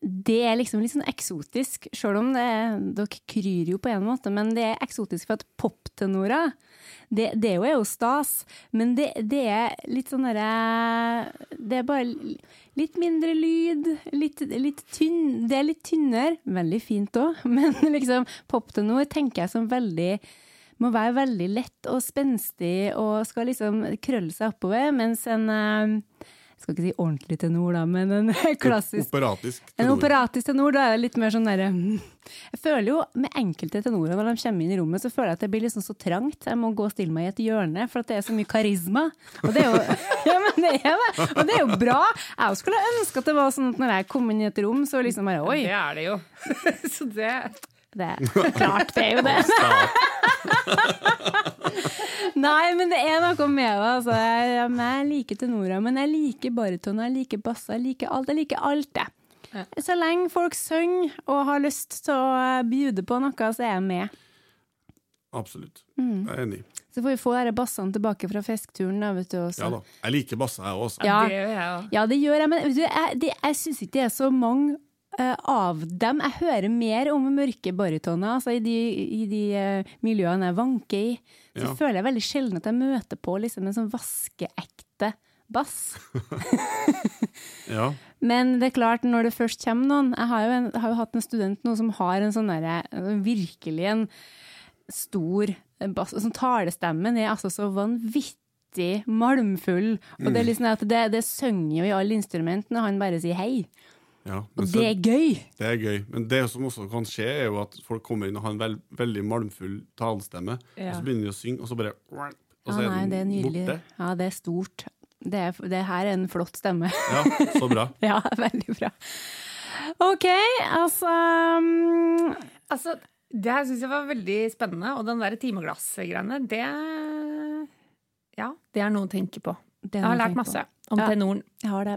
[SPEAKER 2] det er liksom litt sånn eksotisk. Selv om det, dere kryr jo på en måte, men det er eksotisk for at poptenorer det, det er jo, stas, men det, det er litt sånn derre Det er bare litt mindre lyd, litt, litt tynn Det er litt tynnere, veldig fint òg, men liksom poptenor tenker jeg som veldig må være veldig lett og spenstig og skal liksom krølle seg oppover, mens en eh, skal ikke si ordentlig tenor, da, men en klassisk
[SPEAKER 4] Operatisk. tenor.
[SPEAKER 2] en operatisk tenor, da er det litt mer sånn derre Jeg føler jo med enkelte tenorer når de kommer inn i rommet, så føler jeg at det blir liksom så trangt. Jeg må gå og stille meg i et hjørne, for at det er så mye karisma. Og det er jo, ja, men det er det. Og det er jo bra. Jeg skulle ønske at det var sånn at når jeg kom inn i et rom, så liksom bare Oi,
[SPEAKER 5] Det er det jo. Så det
[SPEAKER 2] det er klart det er jo det. Nei, men det er noe med det. Altså. Jeg, jeg liker tenorer, men jeg liker bariton, jeg liker basser, jeg liker alt. Jeg liker alt, jeg. Så lenge folk synger og har lyst til å bjude på noe, så er jeg med.
[SPEAKER 4] Absolutt.
[SPEAKER 2] Mm.
[SPEAKER 4] Jeg er enig.
[SPEAKER 2] Så får vi få disse bassene tilbake fra fisketuren. Da, vet du, også.
[SPEAKER 4] Ja da. Jeg liker basser, jeg også.
[SPEAKER 2] Ja.
[SPEAKER 5] Det gjør jeg òg.
[SPEAKER 2] Ja, det gjør jeg, men vet du, jeg, det, jeg syns ikke det er så mange eh, av dem. Jeg hører mer om mørke baritoner altså i de, i de eh, miljøene jeg vanker i. Så
[SPEAKER 4] Ja.
[SPEAKER 2] føler jeg veldig sjelden at jeg møter på liksom, en sånn vaskeekte bass.
[SPEAKER 4] Ja.
[SPEAKER 2] Men det er klart, når det først kommer noen Jeg har jo, en, har jo hatt en student nå som har en sånn derre Virkelig en stor bass. Sånn talestemmen er altså så vanvittig malmfull. Og det er liksom at det, det synger jo i alle instrumentene, han bare sier hei.
[SPEAKER 4] Ja.
[SPEAKER 2] Og det er gøy!
[SPEAKER 4] det er gøy. Men det som også kan skje, er jo at folk kommer inn og har en veld, veldig malmfull talestemme, og så begynner de å synge, og så bare Og så
[SPEAKER 2] Ja, nei, det er den
[SPEAKER 4] borte.
[SPEAKER 2] Ja, det er stort. Det, er, det her er en flott stemme.
[SPEAKER 4] Ja, så bra.
[SPEAKER 2] ja, veldig bra. OK, altså um,
[SPEAKER 5] Altså, det her syns jeg var veldig spennende, og den der timeglassgreiene, det Ja, det er noe å tenke på.
[SPEAKER 2] det
[SPEAKER 5] Jeg har lært
[SPEAKER 2] masse. på.
[SPEAKER 5] Om
[SPEAKER 2] Ja.
[SPEAKER 5] tenoren.
[SPEAKER 2] Jeg har det.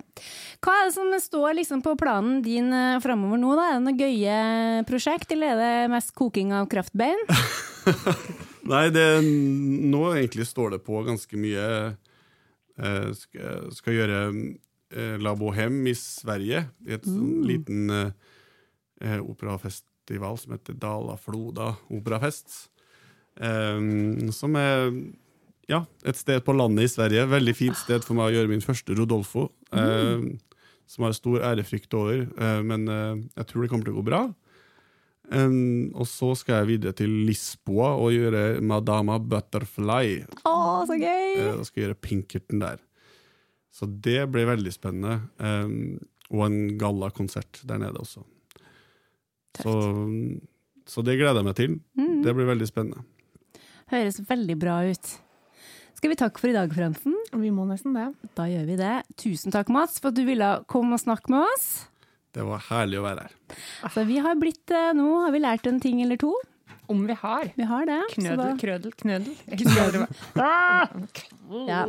[SPEAKER 2] Hva er det som står liksom på planen din uh, framover nå? da? Er det noe gøye prosjekt, eller er det mest koking av kraftbein?
[SPEAKER 4] Nei, det, nå egentlig står det på ganske mye. Eh, skal, skal gjøre eh, La Bohème i Sverige, i et sånn liten eh, eh, operafestival som heter Dala Floda operafest. Eh, som er ja, et sted på landet i Sverige. Veldig fint sted for meg å gjøre min første Rodolfo. Eh, som har stor ærefrykt over, eh, men eh, jeg tror det kommer til å gå bra. Um, og så skal jeg videre til Lisboa og gjøre Madama Butterfly.
[SPEAKER 2] Å, så gøy!
[SPEAKER 4] Eh, og skal gjøre Pinkerton der. Så det blir veldig spennende. Um, og en gallakonsert der nede også. Så, så det gleder jeg meg til.
[SPEAKER 2] Mm.
[SPEAKER 4] Det blir veldig spennende.
[SPEAKER 2] Høres veldig bra ut. Skal vi takke for i dag, Fransen?
[SPEAKER 5] Vi må nesten det.
[SPEAKER 2] Da gjør vi det. Tusen takk, Mats, for at du ville komme og snakke med oss.
[SPEAKER 4] Det var herlig å være her.
[SPEAKER 2] Så vi har blitt, eh, Nå har vi lært en ting eller to.
[SPEAKER 5] Om vi har.
[SPEAKER 2] Vi har det.
[SPEAKER 5] Knødel,
[SPEAKER 2] da-
[SPEAKER 5] krødel, knødel. knødel.
[SPEAKER 2] Ja.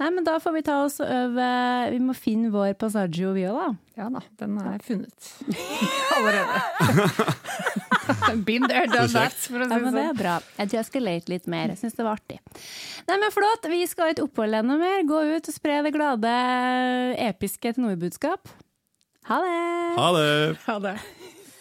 [SPEAKER 2] Nei, men da får vi ta oss øve Vi må finne vår passaggio, vi òg, da.
[SPEAKER 5] Ja da, den er funnet allerede. Been there, done that, for å si
[SPEAKER 2] Ja,
[SPEAKER 5] det
[SPEAKER 2] men det
[SPEAKER 5] sånn.
[SPEAKER 2] er bra. Jeg tror jeg skal lete litt mer. Jeg syns det var artig. Nei, men Flott. Vi skal ikke oppholde enda mer. Gå ut og spre det glade, episke tenorbudskap. Ha det!
[SPEAKER 4] Ha det!
[SPEAKER 5] Ha det.